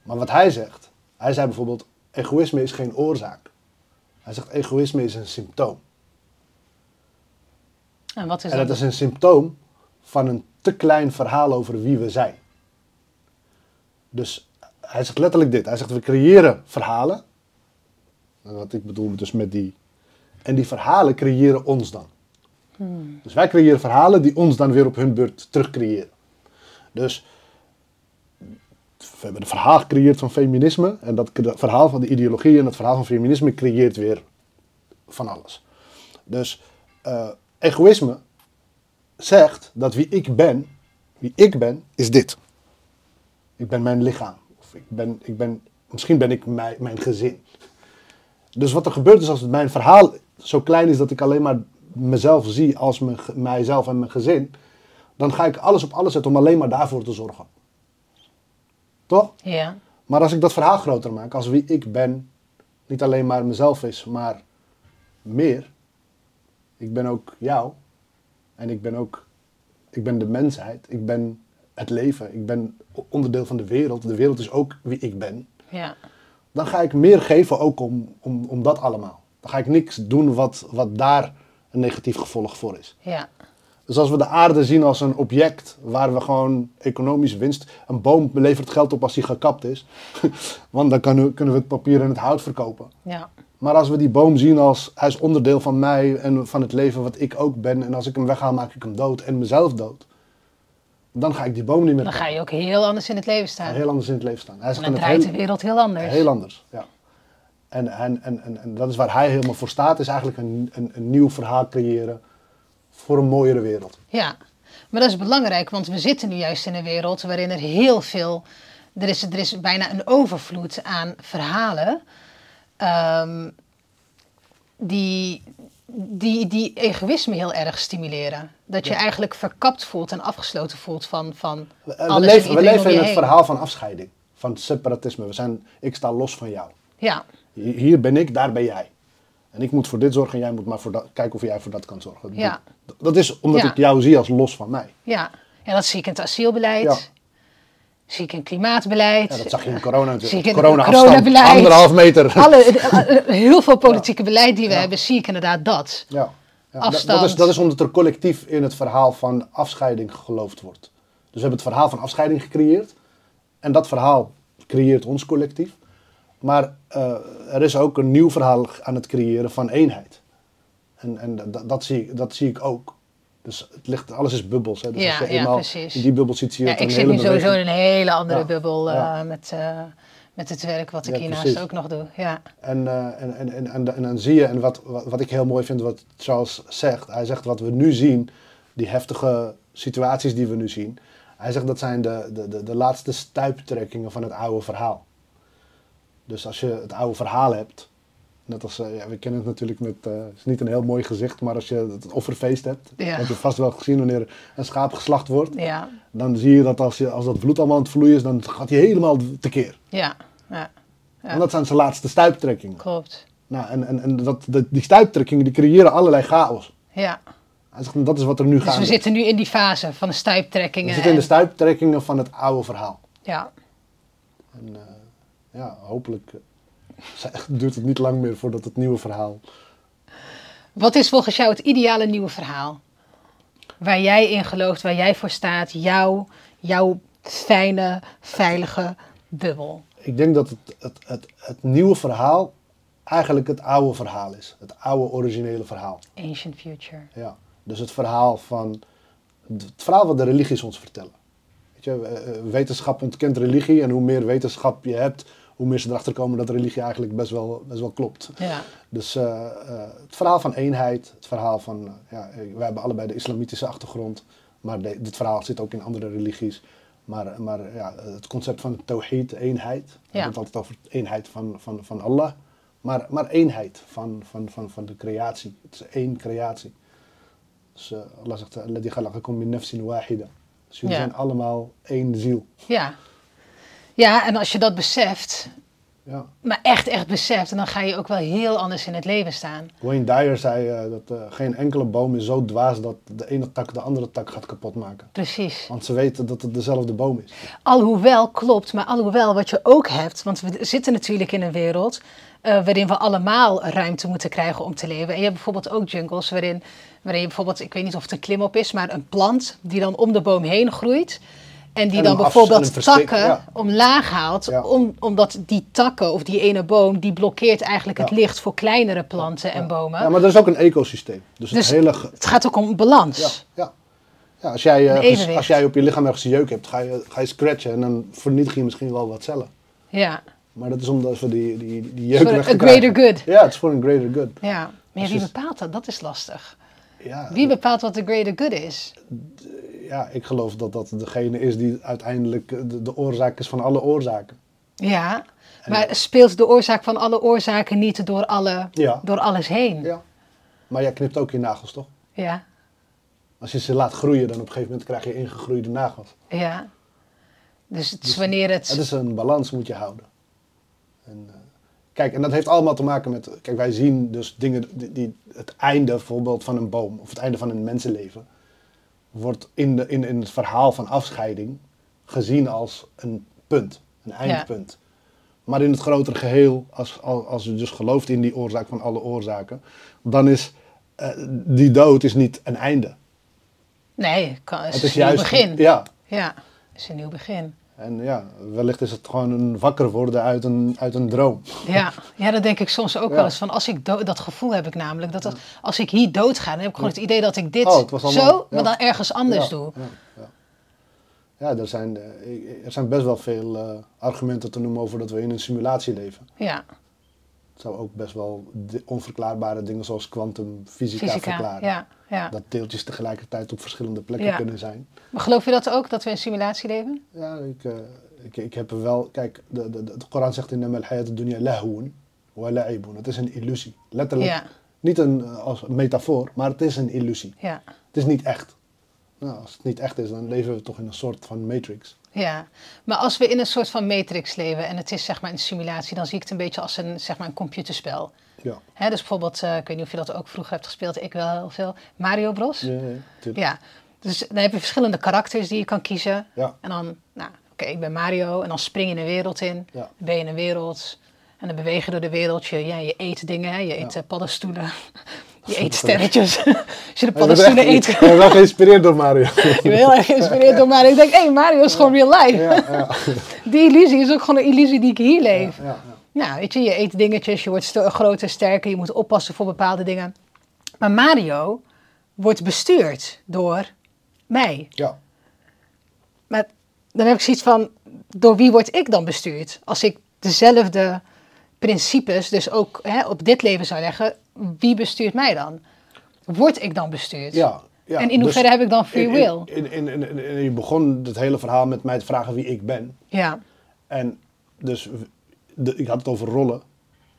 Maar wat hij zegt, hij zei bijvoorbeeld, egoïsme is geen oorzaak. Hij zegt, egoïsme is een symptoom. en wat is En dat? dat is een symptoom van een te klein verhaal over wie we zijn. Dus hij zegt letterlijk dit. Hij zegt, we creëren verhalen. En Wat ik bedoel dus met die... En die verhalen creëren ons dan. Dus wij creëren verhalen die ons dan weer op hun beurt terug creëren. Dus we hebben een verhaal gecreëerd van feminisme. En dat verhaal van de ideologie en dat verhaal van feminisme creëert weer van alles. Dus eh, egoïsme zegt dat wie ik ben, wie ik ben, is dit. Ik ben mijn lichaam. Of ik ben, ik ben, misschien ben ik mijn, mijn gezin. Dus wat er gebeurt is als mijn verhaal zo klein is dat ik alleen maar mezelf zie als mijn, mijzelf en mijn gezin, dan ga ik alles op alles zetten om alleen maar daarvoor te zorgen. Toch? Ja. Maar als ik dat verhaal groter maak, als wie ik ben, niet alleen maar mezelf is, maar meer. Ik ben ook jou. En ik ben ook, ik ben de mensheid. Ik ben het leven. Ik ben onderdeel van de wereld. De wereld is ook wie ik ben. Ja. Dan ga ik meer geven ook om, om, om dat allemaal. Dan ga ik niks doen wat, wat daar een negatief gevolg voor is. Ja. Dus als we de aarde zien als een object waar we gewoon economisch winst. Een boom levert geld op als die gekapt is. Want dan kunnen we, het papier en het hout verkopen. Ja. Maar als we die boom zien als hij is onderdeel van mij en van het leven wat ik ook ben. En als ik hem weghaal, maak ik hem dood en mezelf dood. Dan ga ik die boom niet meer Dan ga je ook heel anders in het leven Hij staan. heel anders in het leven staan. Hij zegt dan draait heel- de wereld heel anders. Heel anders, ja. En, en, en, en, en dat is waar hij helemaal voor staat, is eigenlijk een, een, een nieuw verhaal creëren voor een mooiere wereld. Ja, maar dat is belangrijk, want we zitten nu juist in een wereld waarin er heel veel. Er is, er is bijna een overvloed aan verhalen. ehm, die, die, die egoïsme heel erg stimuleren. Dat je Ja. eigenlijk verkapt voelt en afgesloten voelt van, van We, alles we en leven, we leven in het heen. verhaal van afscheiding, van separatisme. We zijn, ik sta los van jou. Ja, Hier ben ik, daar ben jij. En ik moet voor dit zorgen en jij moet maar voor dat, kijken of jij voor dat kan zorgen. Ja. Dat, dat is omdat Ja. ik jou zie als los van mij. ja. En dat zie ik in het asielbeleid. Ja. Zie ik in klimaatbeleid. Ja, dat zag je in corona natuurlijk. Corona afstand, coronabeleid. anderhalf meter. Alle, eh, eh, heel veel politieke beleid die we hebben, zie ik inderdaad dat. Ja. Ja, dat- Afstand. Dat is, dat is omdat er collectief in het verhaal van afscheiding geloofd wordt. Dus we hebben het verhaal van afscheiding gecreëerd. En dat verhaal creëert ons collectief. Maar eh, er is ook een nieuw verhaal aan het creëren van eenheid. En, en dat, zie, ik- dat zie ik ook. Dus het ligt, alles is bubbels. Hè. Dus Ja, als je eenmaal precies. in die bubbel zit, zie je Ja, ik zit nu sowieso in een hele andere bubbel eh, met, eh, met het werk wat ik hiernaast ook nog doe. Ja, En, en, en, en, en, en dan zie je, en wat, wat, wat ik heel mooi vind, wat Charles zegt. Hij zegt wat we nu zien, die heftige situaties die we nu zien. Hij zegt dat zijn de, de, de, de laatste stuiptrekkingen van het oude verhaal. Dus als je het oude verhaal hebt, net als, eh, ja, we kennen het natuurlijk met, eh, het is niet een heel mooi gezicht, maar als je het offerfeest hebt, Ja. heb je vast wel gezien wanneer een schaap geslacht wordt. ja, Dan zie je dat als, je, als dat bloed allemaal aan het vloeien is, dan gaat hij helemaal tekeer. ja, ja, Ja. En dat zijn zijn laatste stuiptrekkingen. klopt. Nou, en en, en dat, dat, die stuiptrekkingen die creëren allerlei chaos. Ja. Dat is wat er nu Dus gaat. we zitten nu in die fase van de We stuiptrekkingen. zitten in de en- stuiptrekkingen van het oude verhaal. ja, En eh, ja, hopelijk eh, duurt het niet lang meer voordat het nieuwe verhaal... Wat is volgens jou het ideale nieuwe verhaal? Waar jij in gelooft, waar jij voor staat, jouw, jouw fijne, veilige bubbel. Ik denk dat het, het, het, het nieuwe verhaal eigenlijk het oude verhaal is. Het oude originele verhaal. Ancient future. Ja. Dus het verhaal van... Het verhaal wat de religies ons vertellen. Weet je, eh, eh, wetenschap ontkent religie en hoe meer wetenschap je hebt, hoe meer ze erachter komen dat religie eigenlijk best wel, best wel klopt. Ja, Dus eh, eh, het verhaal van eenheid, het verhaal van, eh, ja, wij hebben allebei de islamitische achtergrond, maar de- dit verhaal zit ook in andere religies. Maar, maar ja, het concept van tawhid, eenheid, we Ja. hebben het altijd over eenheid van, van, van Allah, maar, maar eenheid van, van, van, van de creatie. Het is één creatie. Dus Allah zegt, "Alladhi khalaqakum min nafsin wahida. Dus jullie Ja. zijn allemaal één ziel. ja. Ja, en als je dat beseft, Ja. maar echt, echt beseft, dan ga je ook wel heel anders in het leven staan. Wayne Dyer zei eh, dat eh, geen enkele boom is zo dwaas dat de ene tak de andere tak gaat kapotmaken. Precies. Want ze weten dat het dezelfde boom is. Alhoewel, klopt, maar alhoewel wat je ook hebt, want we zitten natuurlijk in een wereld eh, waarin we allemaal ruimte moeten krijgen om te leven. En je hebt bijvoorbeeld ook jungles waarin, waarin je bijvoorbeeld, ik weet niet of het een klimop is, maar een plant die dan om de boom heen groeit. En die En dan bijvoorbeeld takken ja. omlaag haalt, Ja. om, omdat die takken of die ene boom, die blokkeert eigenlijk het licht voor kleinere planten en bomen. Ja, maar er is ook een ecosysteem. Dus, Dus het hele... ge- het gaat ook om balans. Ja, ja. ja als, jij, eh, Een als jij op je lichaam ergens een jeuk hebt, ga je, ga je scratchen en dan vernietig je misschien wel wat cellen. Ja, Maar dat is omdat we die, die, die jeuk Voor weg a te greater good. Ja, het is voor een greater good. ja. Maar wie bepaalt dat? Dat is lastig. Ja, Wie bepaalt wat de greater good is? Ja, ik geloof dat dat degene is die uiteindelijk eh, de, de oorzaak is van alle oorzaken. Ja, maar speelt de oorzaak van alle oorzaken niet door, alle, Ja. door alles heen? Ja. Maar jij knipt ook je nagels, toch? Ja, Als je ze laat groeien, dan op een gegeven moment krijg je ingegroeide nagels. ja. Dus het is wanneer het... Het is een balans moet je houden. En, eh, kijk, en dat heeft allemaal te maken met... Kijk, wij zien dus dingen... Die, die- het einde bijvoorbeeld van een boom... of het einde van een mensenleven... wordt in, de, in, in het verhaal van afscheiding... gezien als een punt. Een eindpunt. Maar in het grotere geheel... Als, als, als je dus gelooft in die oorzaak van alle oorzaken... dan is eh, die dood is niet een einde. Nee, kan, het is, Het is een nieuw begin. Ja, Ja, het is een nieuw begin. En ja, wellicht is het gewoon een wakker worden uit een, uit een droom. Ja, ja, dat denk ik soms ook Ja. wel eens. Van als ik do- dat gevoel heb ik namelijk. Dat, dat als ik hier doodga, dan heb ik gewoon het idee dat ik dit Oh, allemaal- zo, maar dan ergens anders doe. Ja, er, zijn, eh, er zijn best wel veel eh, argumenten te noemen over dat we in een simulatie leven. Ja, zou ook best wel onverklaarbare dingen zoals kwantumfysica fysica. verklaren. Ja, ja. Dat deeltjes tegelijkertijd op verschillende plekken Ja. kunnen zijn. Maar geloof je dat ook, dat we in simulatie leven? Ja, ik, eh, ik, ik heb er wel... Kijk, de, de, de, de Koran zegt in de hayat dunya lahun wa la'ibun. Het is een illusie. Letterlijk. Niet een, eh, als metafoor, maar het is een illusie. ja, Het is niet echt. Nou, als het niet echt is, dan leven we toch in een soort van matrix. ja. Maar als we in een soort van matrix leven en het is zeg maar een simulatie, dan zie ik het een beetje als een, zeg maar een computerspel. Ja. Hè, dus bijvoorbeeld, eh, ik weet niet of je dat ook vroeger hebt gespeeld, ik wel heel veel, Mario Bros. Ja, ja, dus dan heb je verschillende karakters die je kan kiezen. Ja. En dan, nou, oké, ik ben Mario. En dan spring je een wereld in. Ja. Dan ben je in een wereld. En dan beweeg je door de wereld. Je, ja, je eet dingen, hè. je eet Ja. eh, paddenstoelen. Je eet sterretjes. Als je de Ik ben paddenstoelen eet, Ik ben wel geïnspireerd door Mario. je bent heel erg geïnspireerd door Mario. Ik denk, hé, hey, Mario is gewoon real life. ja, ja, Die illusie is ook gewoon een illusie die ik hier leef. ja. Nou, weet je, je eet dingetjes, je wordt groter, sterker, je moet oppassen voor bepaalde dingen. Maar Mario wordt bestuurd door mij. Ja. Maar dan heb ik zoiets van, door wie word ik dan bestuurd? Als ik dezelfde principes dus ook hè, op dit leven zou leggen, wie bestuurt mij dan? Word ik dan bestuurd? Ja, ja. En in hoeverre Dus heb ik dan free will? In, in, in, in- in- je begon het hele verhaal met mij te vragen wie ik ben. Ja, En dus, de, ik had het over rollen.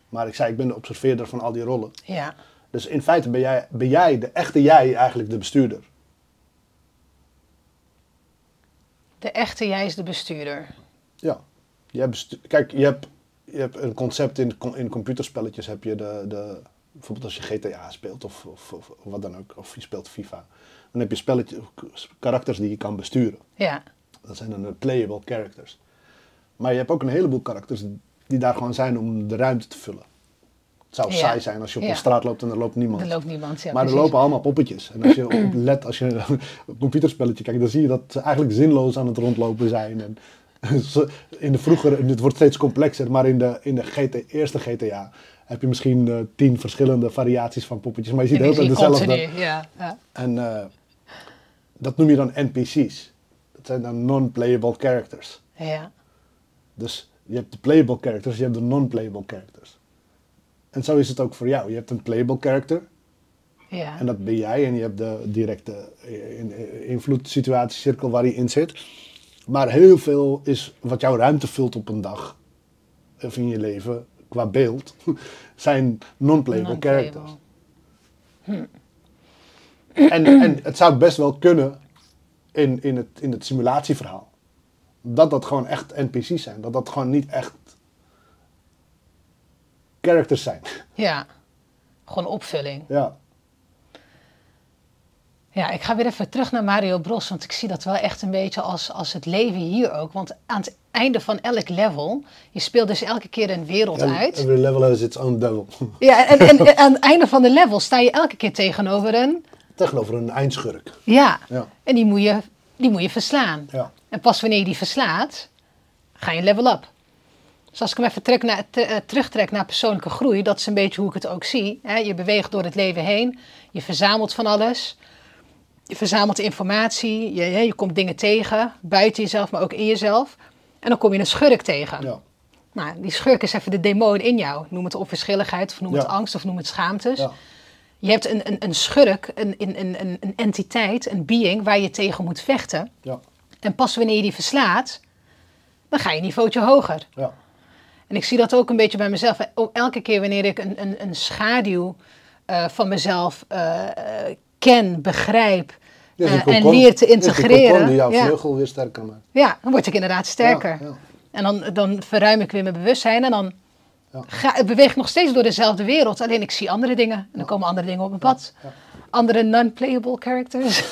Maar ik zei, ik ben de observeerder van al die rollen. ja, Dus in feite ben jij, ben jij de echte jij eigenlijk de bestuurder. de echte jij is de bestuurder. Ja. Jij bestu- Kijk, je hebt, je hebt een concept in, in computerspelletjes. Heb je de, de, bijvoorbeeld als je GTA speelt of, of, of wat dan ook. Of je speelt FIFA. Dan heb je spelletjes, karakters die je kan besturen. Ja, Dat zijn dan de playable characters. Maar je hebt ook een heleboel karakters die daar gewoon zijn om de ruimte te vullen. Het zou Ja. saai zijn als je op Ja. een straat loopt en er loopt niemand. er loopt niemand. Ja, maar er lopen allemaal poppetjes. En als je op let, als je een computerspelletje kijkt, dan zie je dat ze eigenlijk zinloos aan het rondlopen zijn. En in de vroegere, en het wordt steeds complexer, maar in de, in de GT, eerste GTA heb je misschien eh, tien verschillende variaties van poppetjes. Maar je ziet heel veel dezelfde. continu, Ja, ja. En eh, dat noem je dan NPC's. Dat zijn dan non-playable characters. ja. Dus je hebt de playable characters, je hebt de non-playable characters. En zo is het ook voor jou. Je hebt een playable character ja. en dat ben jij. En je hebt de directe eh, in- invloedssituatiecirkel waar je in zit. Maar heel veel is wat jouw ruimte vult op een dag, of in je leven, qua beeld, zijn non-playable characters. En, en het zou best wel kunnen in, in, het, in het simulatieverhaal. Dat dat gewoon echt NPC's zijn. Dat dat gewoon niet echt characters zijn. Ja, gewoon opvulling. Ja, Ja, ik ga weer even terug naar Mario Bros, want ik zie dat wel echt een beetje als, als het leven hier ook. Want aan het einde van elk level, je speelt dus elke keer een wereld uit. Every level has its own devil. Ja, en, en, en aan het einde van de level sta je elke keer tegenover een, Tegenover een eindschurk. ja, Ja, en die moet je, die moet je verslaan. ja. En pas wanneer je die verslaat, ga je level up. Dus als ik hem even terug naar, te- eh, terugtrek naar persoonlijke groei, dat is een beetje hoe ik het ook zie. Hè? Je beweegt door het leven heen, je verzamelt van alles, je verzamelt informatie, je, je komt dingen tegen, buiten jezelf, maar ook in jezelf. En dan kom je een schurk tegen. ja. Nou, die schurk is even de demon in jou. Noem het onverschilligheid, of noem het angst, of noem het schaamtes. ja. Je hebt een, een, een schurk, een, een, een, een- een entiteit, een being waar je tegen moet vechten. Ja, En pas wanneer je die verslaat, dan ga je een niveautje hoger. ja, En ik zie dat ook een beetje bij mezelf. Elke keer wanneer ik een, een, een schaduw eh, van mezelf eh, ken, begrijp eh, en leer te integreren. die jouw ja, vleugel weer sterker maakt. ja, dan word ik inderdaad sterker. Ja, ja. En dan, dan verruim ik weer mijn bewustzijn en dan Ja. ga, beweeg ik nog steeds door dezelfde wereld. Alleen ik zie andere dingen. En dan komen andere dingen op mijn pad. Andere non-playable characters.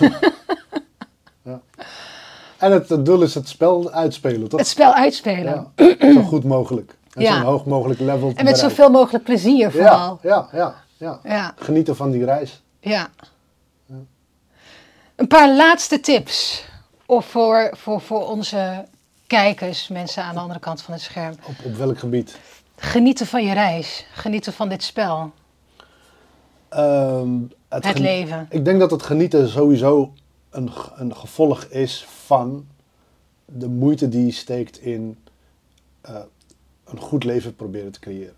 En het, het doel is het spel uitspelen, toch? het spel uitspelen. Ja, zo goed mogelijk. En Ja. zo'n hoog mogelijk level te En met bereiken. zoveel mogelijk plezier vooral. Ja, ja, ja, ja. Ja. Genieten van die reis. Ja. Een paar laatste tips of voor, voor, voor onze kijkers, mensen aan de andere kant van het scherm. Op, op welk gebied? Genieten van je reis. Genieten van dit spel. Ehm, Het leven. Ik denk dat het genieten sowieso een, een gevolg is van de moeite die je steekt in eh, een goed leven proberen te creëren.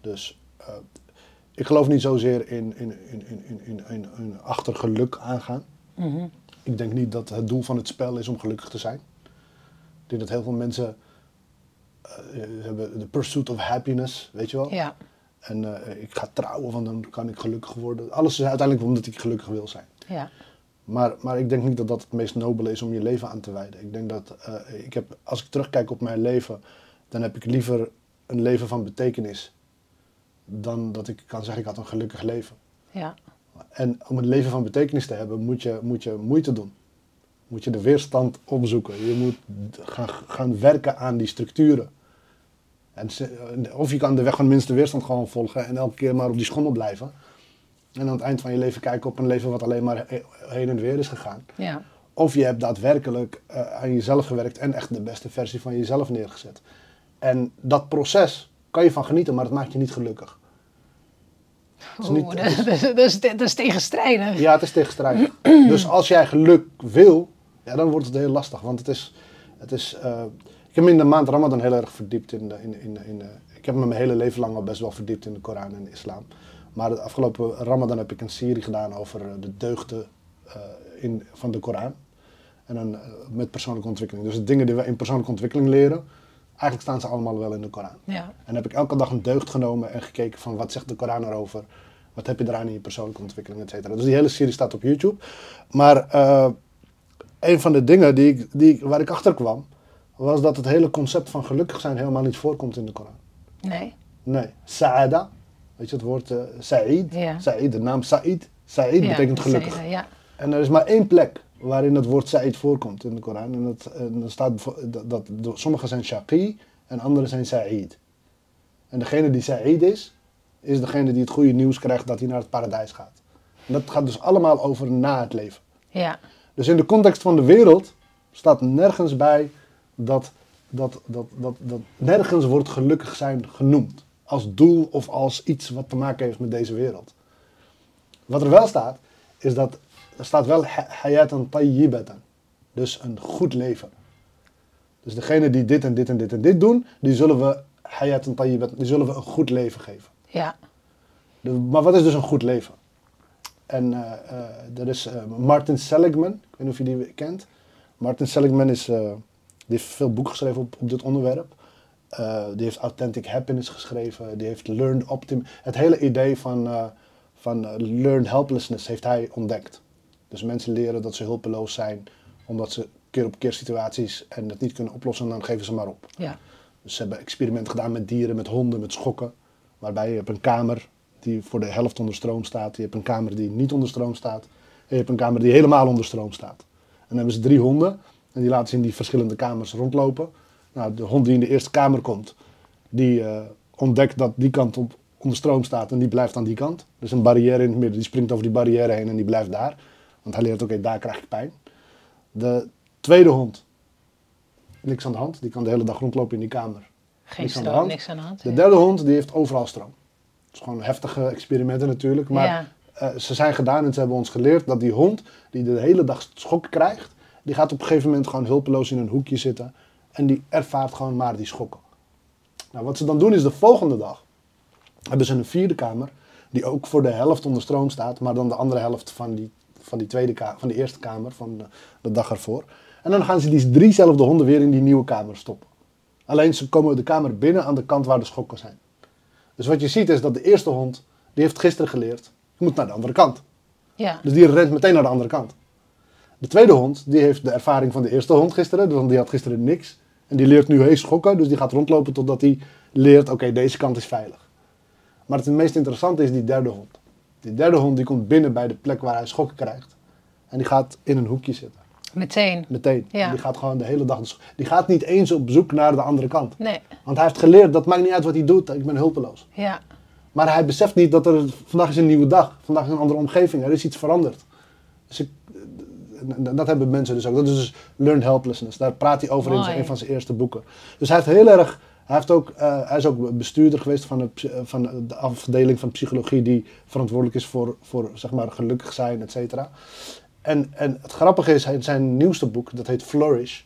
Dus eh, ik geloof niet zozeer in, in, in, in, in, in, in, in achter geluk aangaan. Ik denk niet dat het doel van het spel is om gelukkig te zijn. Ik denk dat heel veel mensen eh, hebben de pursuit of happiness, weet je wel. Ja. En eh, ik ga trouwen, want dan kan ik gelukkig worden. Alles is uiteindelijk omdat ik gelukkig wil zijn. Ja. Maar, maar ik denk niet dat dat het meest nobele is om je leven aan te wijden. Ik denk dat, eh, ik heb, als ik terugkijk op mijn leven, dan heb ik liever een leven van betekenis. Dan dat ik kan zeggen, ik had een gelukkig leven. Ja. En om een leven van betekenis te hebben, moet je, moet je moeite doen. Moet je de weerstand opzoeken. Je moet gaan, gaan werken aan die structuren. En of je kan de weg van de minste weerstand gewoon volgen en elke keer maar op die schommel blijven. En aan het eind van je leven kijken op een leven wat alleen maar he- heen en weer is gegaan. Ja. Of je hebt daadwerkelijk eh, aan jezelf gewerkt en echt de beste versie van jezelf neergezet. En dat proces kan je van genieten, maar het maakt je niet gelukkig. Niet- dat, is, dat is tegenstrijdig. Ja, het is tegenstrijdig. dus als jij geluk wil, ja, dan wordt het heel lastig. Want het is. Het is eh, ik heb me in de maand Ramadan heel erg verdiept in de. In, in, in, de- ik heb me mijn hele leven lang al best wel verdiept in de Koran en de islam. Maar de afgelopen Ramadan heb ik een serie gedaan over eh, de deugden eh, in, van de Koran. En dan eh, met persoonlijke ontwikkeling. Dus de dingen die we in persoonlijke ontwikkeling leren, eigenlijk staan ze allemaal wel in de Koran. Ja. En heb ik elke dag een deugd genomen en gekeken van wat zegt de Koran erover. Wat heb je eraan in je persoonlijke ontwikkeling, et cetera. Dus die hele serie staat op YouTube. Maar eh, een van de dingen die ik, die, waar ik achter kwam, was dat het hele concept van gelukkig zijn helemaal niet voorkomt in de Koran. Nee. Nee, Sa'ada, weet je het woord eh Sa'id? Ja. Sa'id, de naam Sa'id. Sa'id Ja, betekent gelukkig. Ja. En er is maar één plek waarin het woord Sa'id voorkomt in de Koran. En dat, en dan staat dat, dat, dat- sommige zijn Shaqi en andere zijn Sa'id. En degene die Sa'id is, is degene die het goede nieuws krijgt dat hij naar het paradijs gaat. En dat gaat dus allemaal over na het leven. Ja. Dus in de context van de wereld staat nergens bij dat, dat, dat, dat, dat nergens wordt gelukkig zijn genoemd. Als doel of als iets wat te maken heeft met deze wereld. Wat er wel staat, is dat er staat wel ha- hayatan tayyibatan. Dus een goed leven. Dus degene die dit en dit en dit en dit doen, die zullen we hayatan tayyibatan, die zullen we een goed leven geven. Ja. De- maar wat is dus een goed leven? En eh, er is eh, Martin Seligman, ik weet niet of je die kent. Martin Seligman is, die heeft veel boeken geschreven op, op dit onderwerp. Die heeft Authentic Happiness geschreven. Die heeft Learned Optimism. Het hele idee van, van Learned Helplessness heeft hij ontdekt. Dus mensen leren dat ze hulpeloos zijn omdat ze keer op keer situaties en dat niet kunnen oplossen en dan geven ze maar op. Ja. Dus ze hebben experimenten gedaan met dieren, met honden, met schokken. Waarbij je hebt een kamer die voor de helft onder stroom staat. Je hebt een kamer die niet onder stroom staat. En je hebt een kamer die helemaal onder stroom staat. En dan hebben ze drie honden. En die laten ze in die verschillende kamers rondlopen. Nou, de hond die in de eerste kamer komt, die eh, ontdekt dat die kant op onder stroom staat en die blijft aan die kant. Er is een barrière in het midden, die springt over die barrière heen en die blijft daar. Want hij leert, oké, daar krijg ik pijn. De tweede hond, niks aan de hand, die kan de hele dag rondlopen in die kamer. Geen Niks aan de stroom, hand. niks aan de hand. De derde hond die heeft overal stroom. Het is gewoon heftige experimenten natuurlijk. Maar Ja. eh, ze zijn gedaan en ze hebben ons geleerd dat die hond die de hele dag schokken krijgt, die gaat op een gegeven moment gewoon hulpeloos in een hoekje zitten. En die ervaart gewoon maar die schokken. Nou, wat ze dan doen is de volgende dag hebben ze een vierde kamer die ook voor de helft onder stroom staat, maar dan de andere helft van die, van die, tweede van die eerste kamer van de, dag ervoor. En dan gaan ze die driezelfde honden weer in die nieuwe kamer stoppen. Alleen ze komen de kamer binnen aan de kant waar de schokken zijn. Dus wat je ziet is dat de eerste hond, die heeft gisteren geleerd, je moet naar de andere kant. Ja. Dus die rent meteen naar de andere kant. De tweede hond, die heeft de ervaring van de eerste hond gisteren. Dus die had gisteren niks. En die leert nu hees schokken. Dus die gaat rondlopen totdat hij leert, oké, deze kant is veilig. Maar het meest interessante is die derde hond. Die derde hond die komt binnen bij de plek waar hij schokken krijgt. En die gaat in een hoekje zitten. Meteen. Meteen. Ja. Die gaat gewoon de hele dag... Die gaat niet eens op zoek naar de andere kant. Nee. Want hij heeft geleerd, dat maakt niet uit wat hij doet. Ik ben hulpeloos. Ja. Maar hij beseft niet dat er vandaag is een nieuwe dag. Vandaag is een andere omgeving. Er is iets veranderd. Dus ik, dat hebben mensen dus ook. Dat is dus learned helplessness. Daar praat hij over in een van zijn eerste boeken. Dus hij heeft heel erg. Hij, heeft ook, eh, hij is ook bestuurder geweest van de, van de afdeling van psychologie die verantwoordelijk is voor, voor zeg maar, gelukkig zijn, et cetera. En, en het grappige is, in zijn nieuwste boek, dat heet Flourish,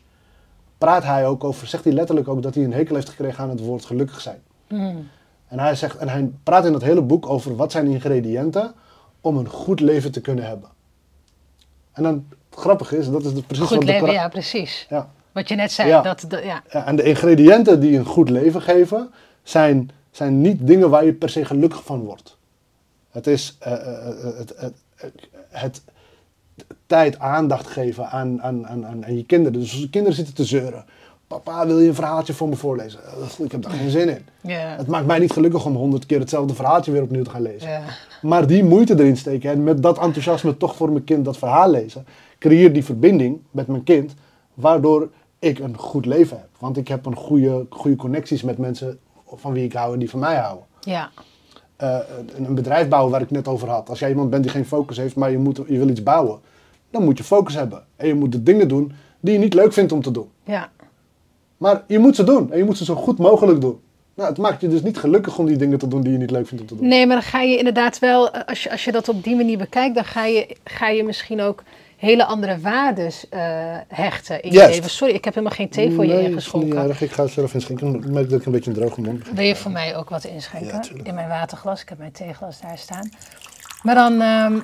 praat hij ook over, zegt hij letterlijk ook dat hij een hekel heeft gekregen aan het woord gelukkig zijn. Mm. En hij, zegt, en hij praat in dat hele boek over wat zijn ingrediënten om een goed leven te kunnen hebben. En dan, het grappige is, dat is precies Goed wat de leven, ja, precies. ja. Wat je net zei. Ja. Dat, ja. En de ingrediënten die een goed leven geven, zijn, zijn niet dingen waar je per se gelukkig van wordt. Het is eh, eh, eh, het, het, het, tijd, aandacht geven aan, aan, aan, aan, je kinderen. Dus als de kinderen zitten te zeuren. Papa, wil je een verhaaltje voor me voorlezen? Ik heb daar geen zin in. Ja. Het maakt mij niet gelukkig om honderd keer hetzelfde verhaaltje weer opnieuw te gaan lezen. Maar die moeite erin steken en met dat enthousiasme toch voor mijn kind dat verhaal lezen, creëer die verbinding met mijn kind, waardoor ik een goed leven heb. Want ik heb een goede, goede connecties met mensen van wie ik hou en die van mij houden. ja. Eh, een, een bedrijf bouwen waar ik net over had. Als jij iemand bent die geen focus heeft, maar je, moet, je wil iets bouwen, dan moet je focus hebben. En je moet de dingen doen die je niet leuk vindt om te doen. ja. Maar je moet ze doen en je moet ze zo goed mogelijk doen. Nou, het maakt je dus niet gelukkig om die dingen te doen die je niet leuk vindt om te doen. Nee, maar dan ga je inderdaad wel, eh, als je, als je dat op die manier bekijkt, dan ga je, ga je misschien ook hele andere waardes eh, hechten in je leven. Sorry, ik heb helemaal geen thee voor je Nee, ingeschonken. erg. Ik ga het zelf inschenken. Ik merk dat ik een beetje een droge mond heb. Wil je voor mij ook wat inschenken? Ja, in mijn waterglas. Ik heb mijn theeglas daar staan. Maar dan, ehm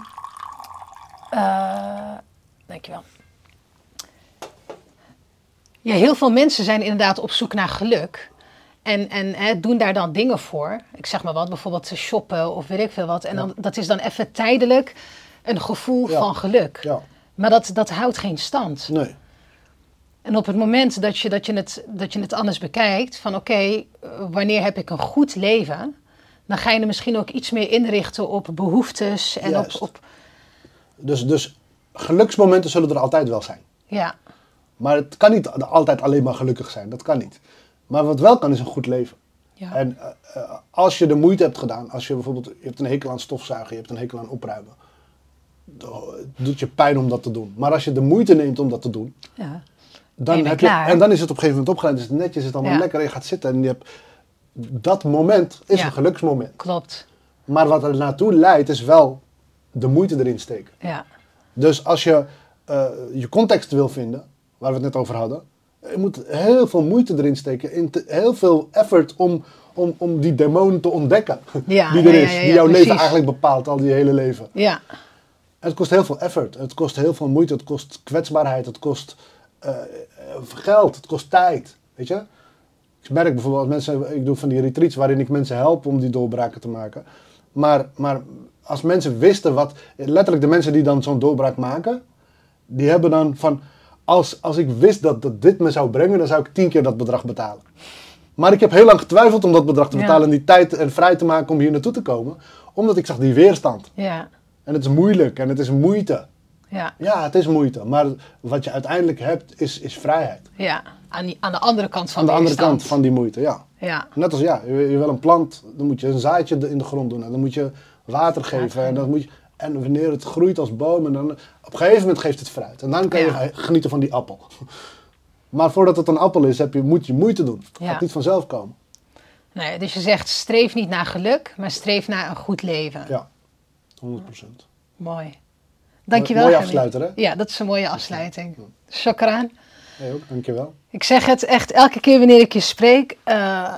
eh, dankjewel. Ja, heel veel mensen zijn inderdaad op zoek naar geluk. En, en hè, doen daar dan dingen voor. Ik zeg maar wat, bijvoorbeeld shoppen of weet ik veel wat. En dan, dat is dan even tijdelijk een gevoel Ja. van geluk. Ja, Maar dat, dat houdt geen stand. nee. En op het moment dat je, dat je, het, dat je het anders bekijkt, van oké, eh, wanneer heb ik een goed leven, dan ga je er misschien ook iets meer inrichten op behoeftes en op, Juist. op. Dus, dus geluksmomenten zullen er altijd wel zijn. Ja, Maar het kan niet altijd alleen maar gelukkig zijn. Dat kan niet. Maar wat wel kan is een goed leven. ja. En eh, eh, als je de moeite hebt gedaan, als je bijvoorbeeld, je hebt een hekel aan stofzuigen, je hebt een hekel aan opruimen. Het doet je pijn om dat te doen. Maar als je de moeite neemt om dat te doen, ja. dan heb je, en dan is het op een gegeven moment opgeleid, is het netjes, is het allemaal Ja. lekker, en je gaat zitten en je hebt, dat moment is Ja. een geluksmoment. klopt. Maar wat er naartoe leidt, is wel de moeite erin steken. Ja, Dus als je eh, je context wil vinden, waar we het net over hadden, je moet heel veel moeite erin steken, in te- heel veel effort om, om, om die demon te ontdekken. Ja, die er is, die jouw precies. leven eigenlijk bepaalt, al die hele leven. ja, het kost heel veel effort, het kost heel veel moeite, het kost kwetsbaarheid, het kost eh, eh, geld, het kost tijd. Weet je? Ik merk bijvoorbeeld als mensen, ik doe van die retreats waarin ik mensen help om die doorbraken te maken. Maar, maar als mensen wisten wat, letterlijk de mensen die dan zo'n doorbraak maken, die hebben dan van, als, als ik wist dat, dat dit me zou brengen, dan zou ik tien keer dat bedrag betalen. Maar ik heb heel lang getwijfeld om dat bedrag te Ja. betalen en die tijd en vrij te maken om hier naartoe te komen. Omdat ik zag die weerstand. ja, En het is moeilijk en het is moeite. ja, Ja, het is moeite. Maar wat je uiteindelijk hebt, is, is vrijheid. ja. Aan, die, aan de andere kant van Aan de andere kant van die moeite, ja. Ja, Net als ja, je, je wil een plant, dan moet je een zaadje in de grond doen. En dan moet je water geven. En, dan moet je, en wanneer het groeit als boom, en dan, op een gegeven moment geeft het fruit. En dan kan je genieten van die appel. Maar voordat het een appel is, heb je, moet je moeite doen. Het Ja. gaat niet vanzelf komen. nee, dus je zegt streef niet naar geluk, maar streef naar een goed leven. Ja, 100%. Mooi. Dankjewel. Mooie afsluiter, hè? Ja, dat is een mooie afsluiting. Shukran. Jij ook, dankjewel. Ik zeg het echt elke keer wanneer ik je spreek. eh,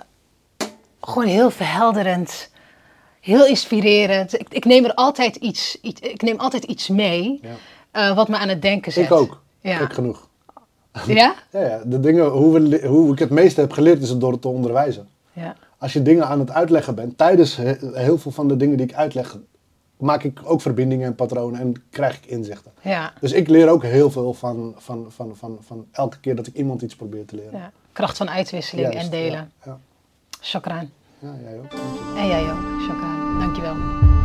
gewoon heel verhelderend. heel inspirerend. Ik, ik neem er altijd iets, iets, ik neem altijd iets mee Ja. eh, wat me aan het denken zet. Ik ook. Ja. Gek genoeg. Ja? Ja, ja, de dingen, hoe, we, hoe ik het meeste heb geleerd is het door het te onderwijzen. Ja. Als je dingen aan het uitleggen bent, tijdens he- heel veel van de dingen die ik uitleg, maak ik ook verbindingen en patronen en krijg ik inzichten. Ja. Dus ik leer ook heel veel van, van, van, van, van elke keer dat ik iemand iets probeer te leren. ja. Kracht van uitwisseling Juist, en delen. Ja, ja. ja jij ook. En jij ook. Shukran. Dankjewel.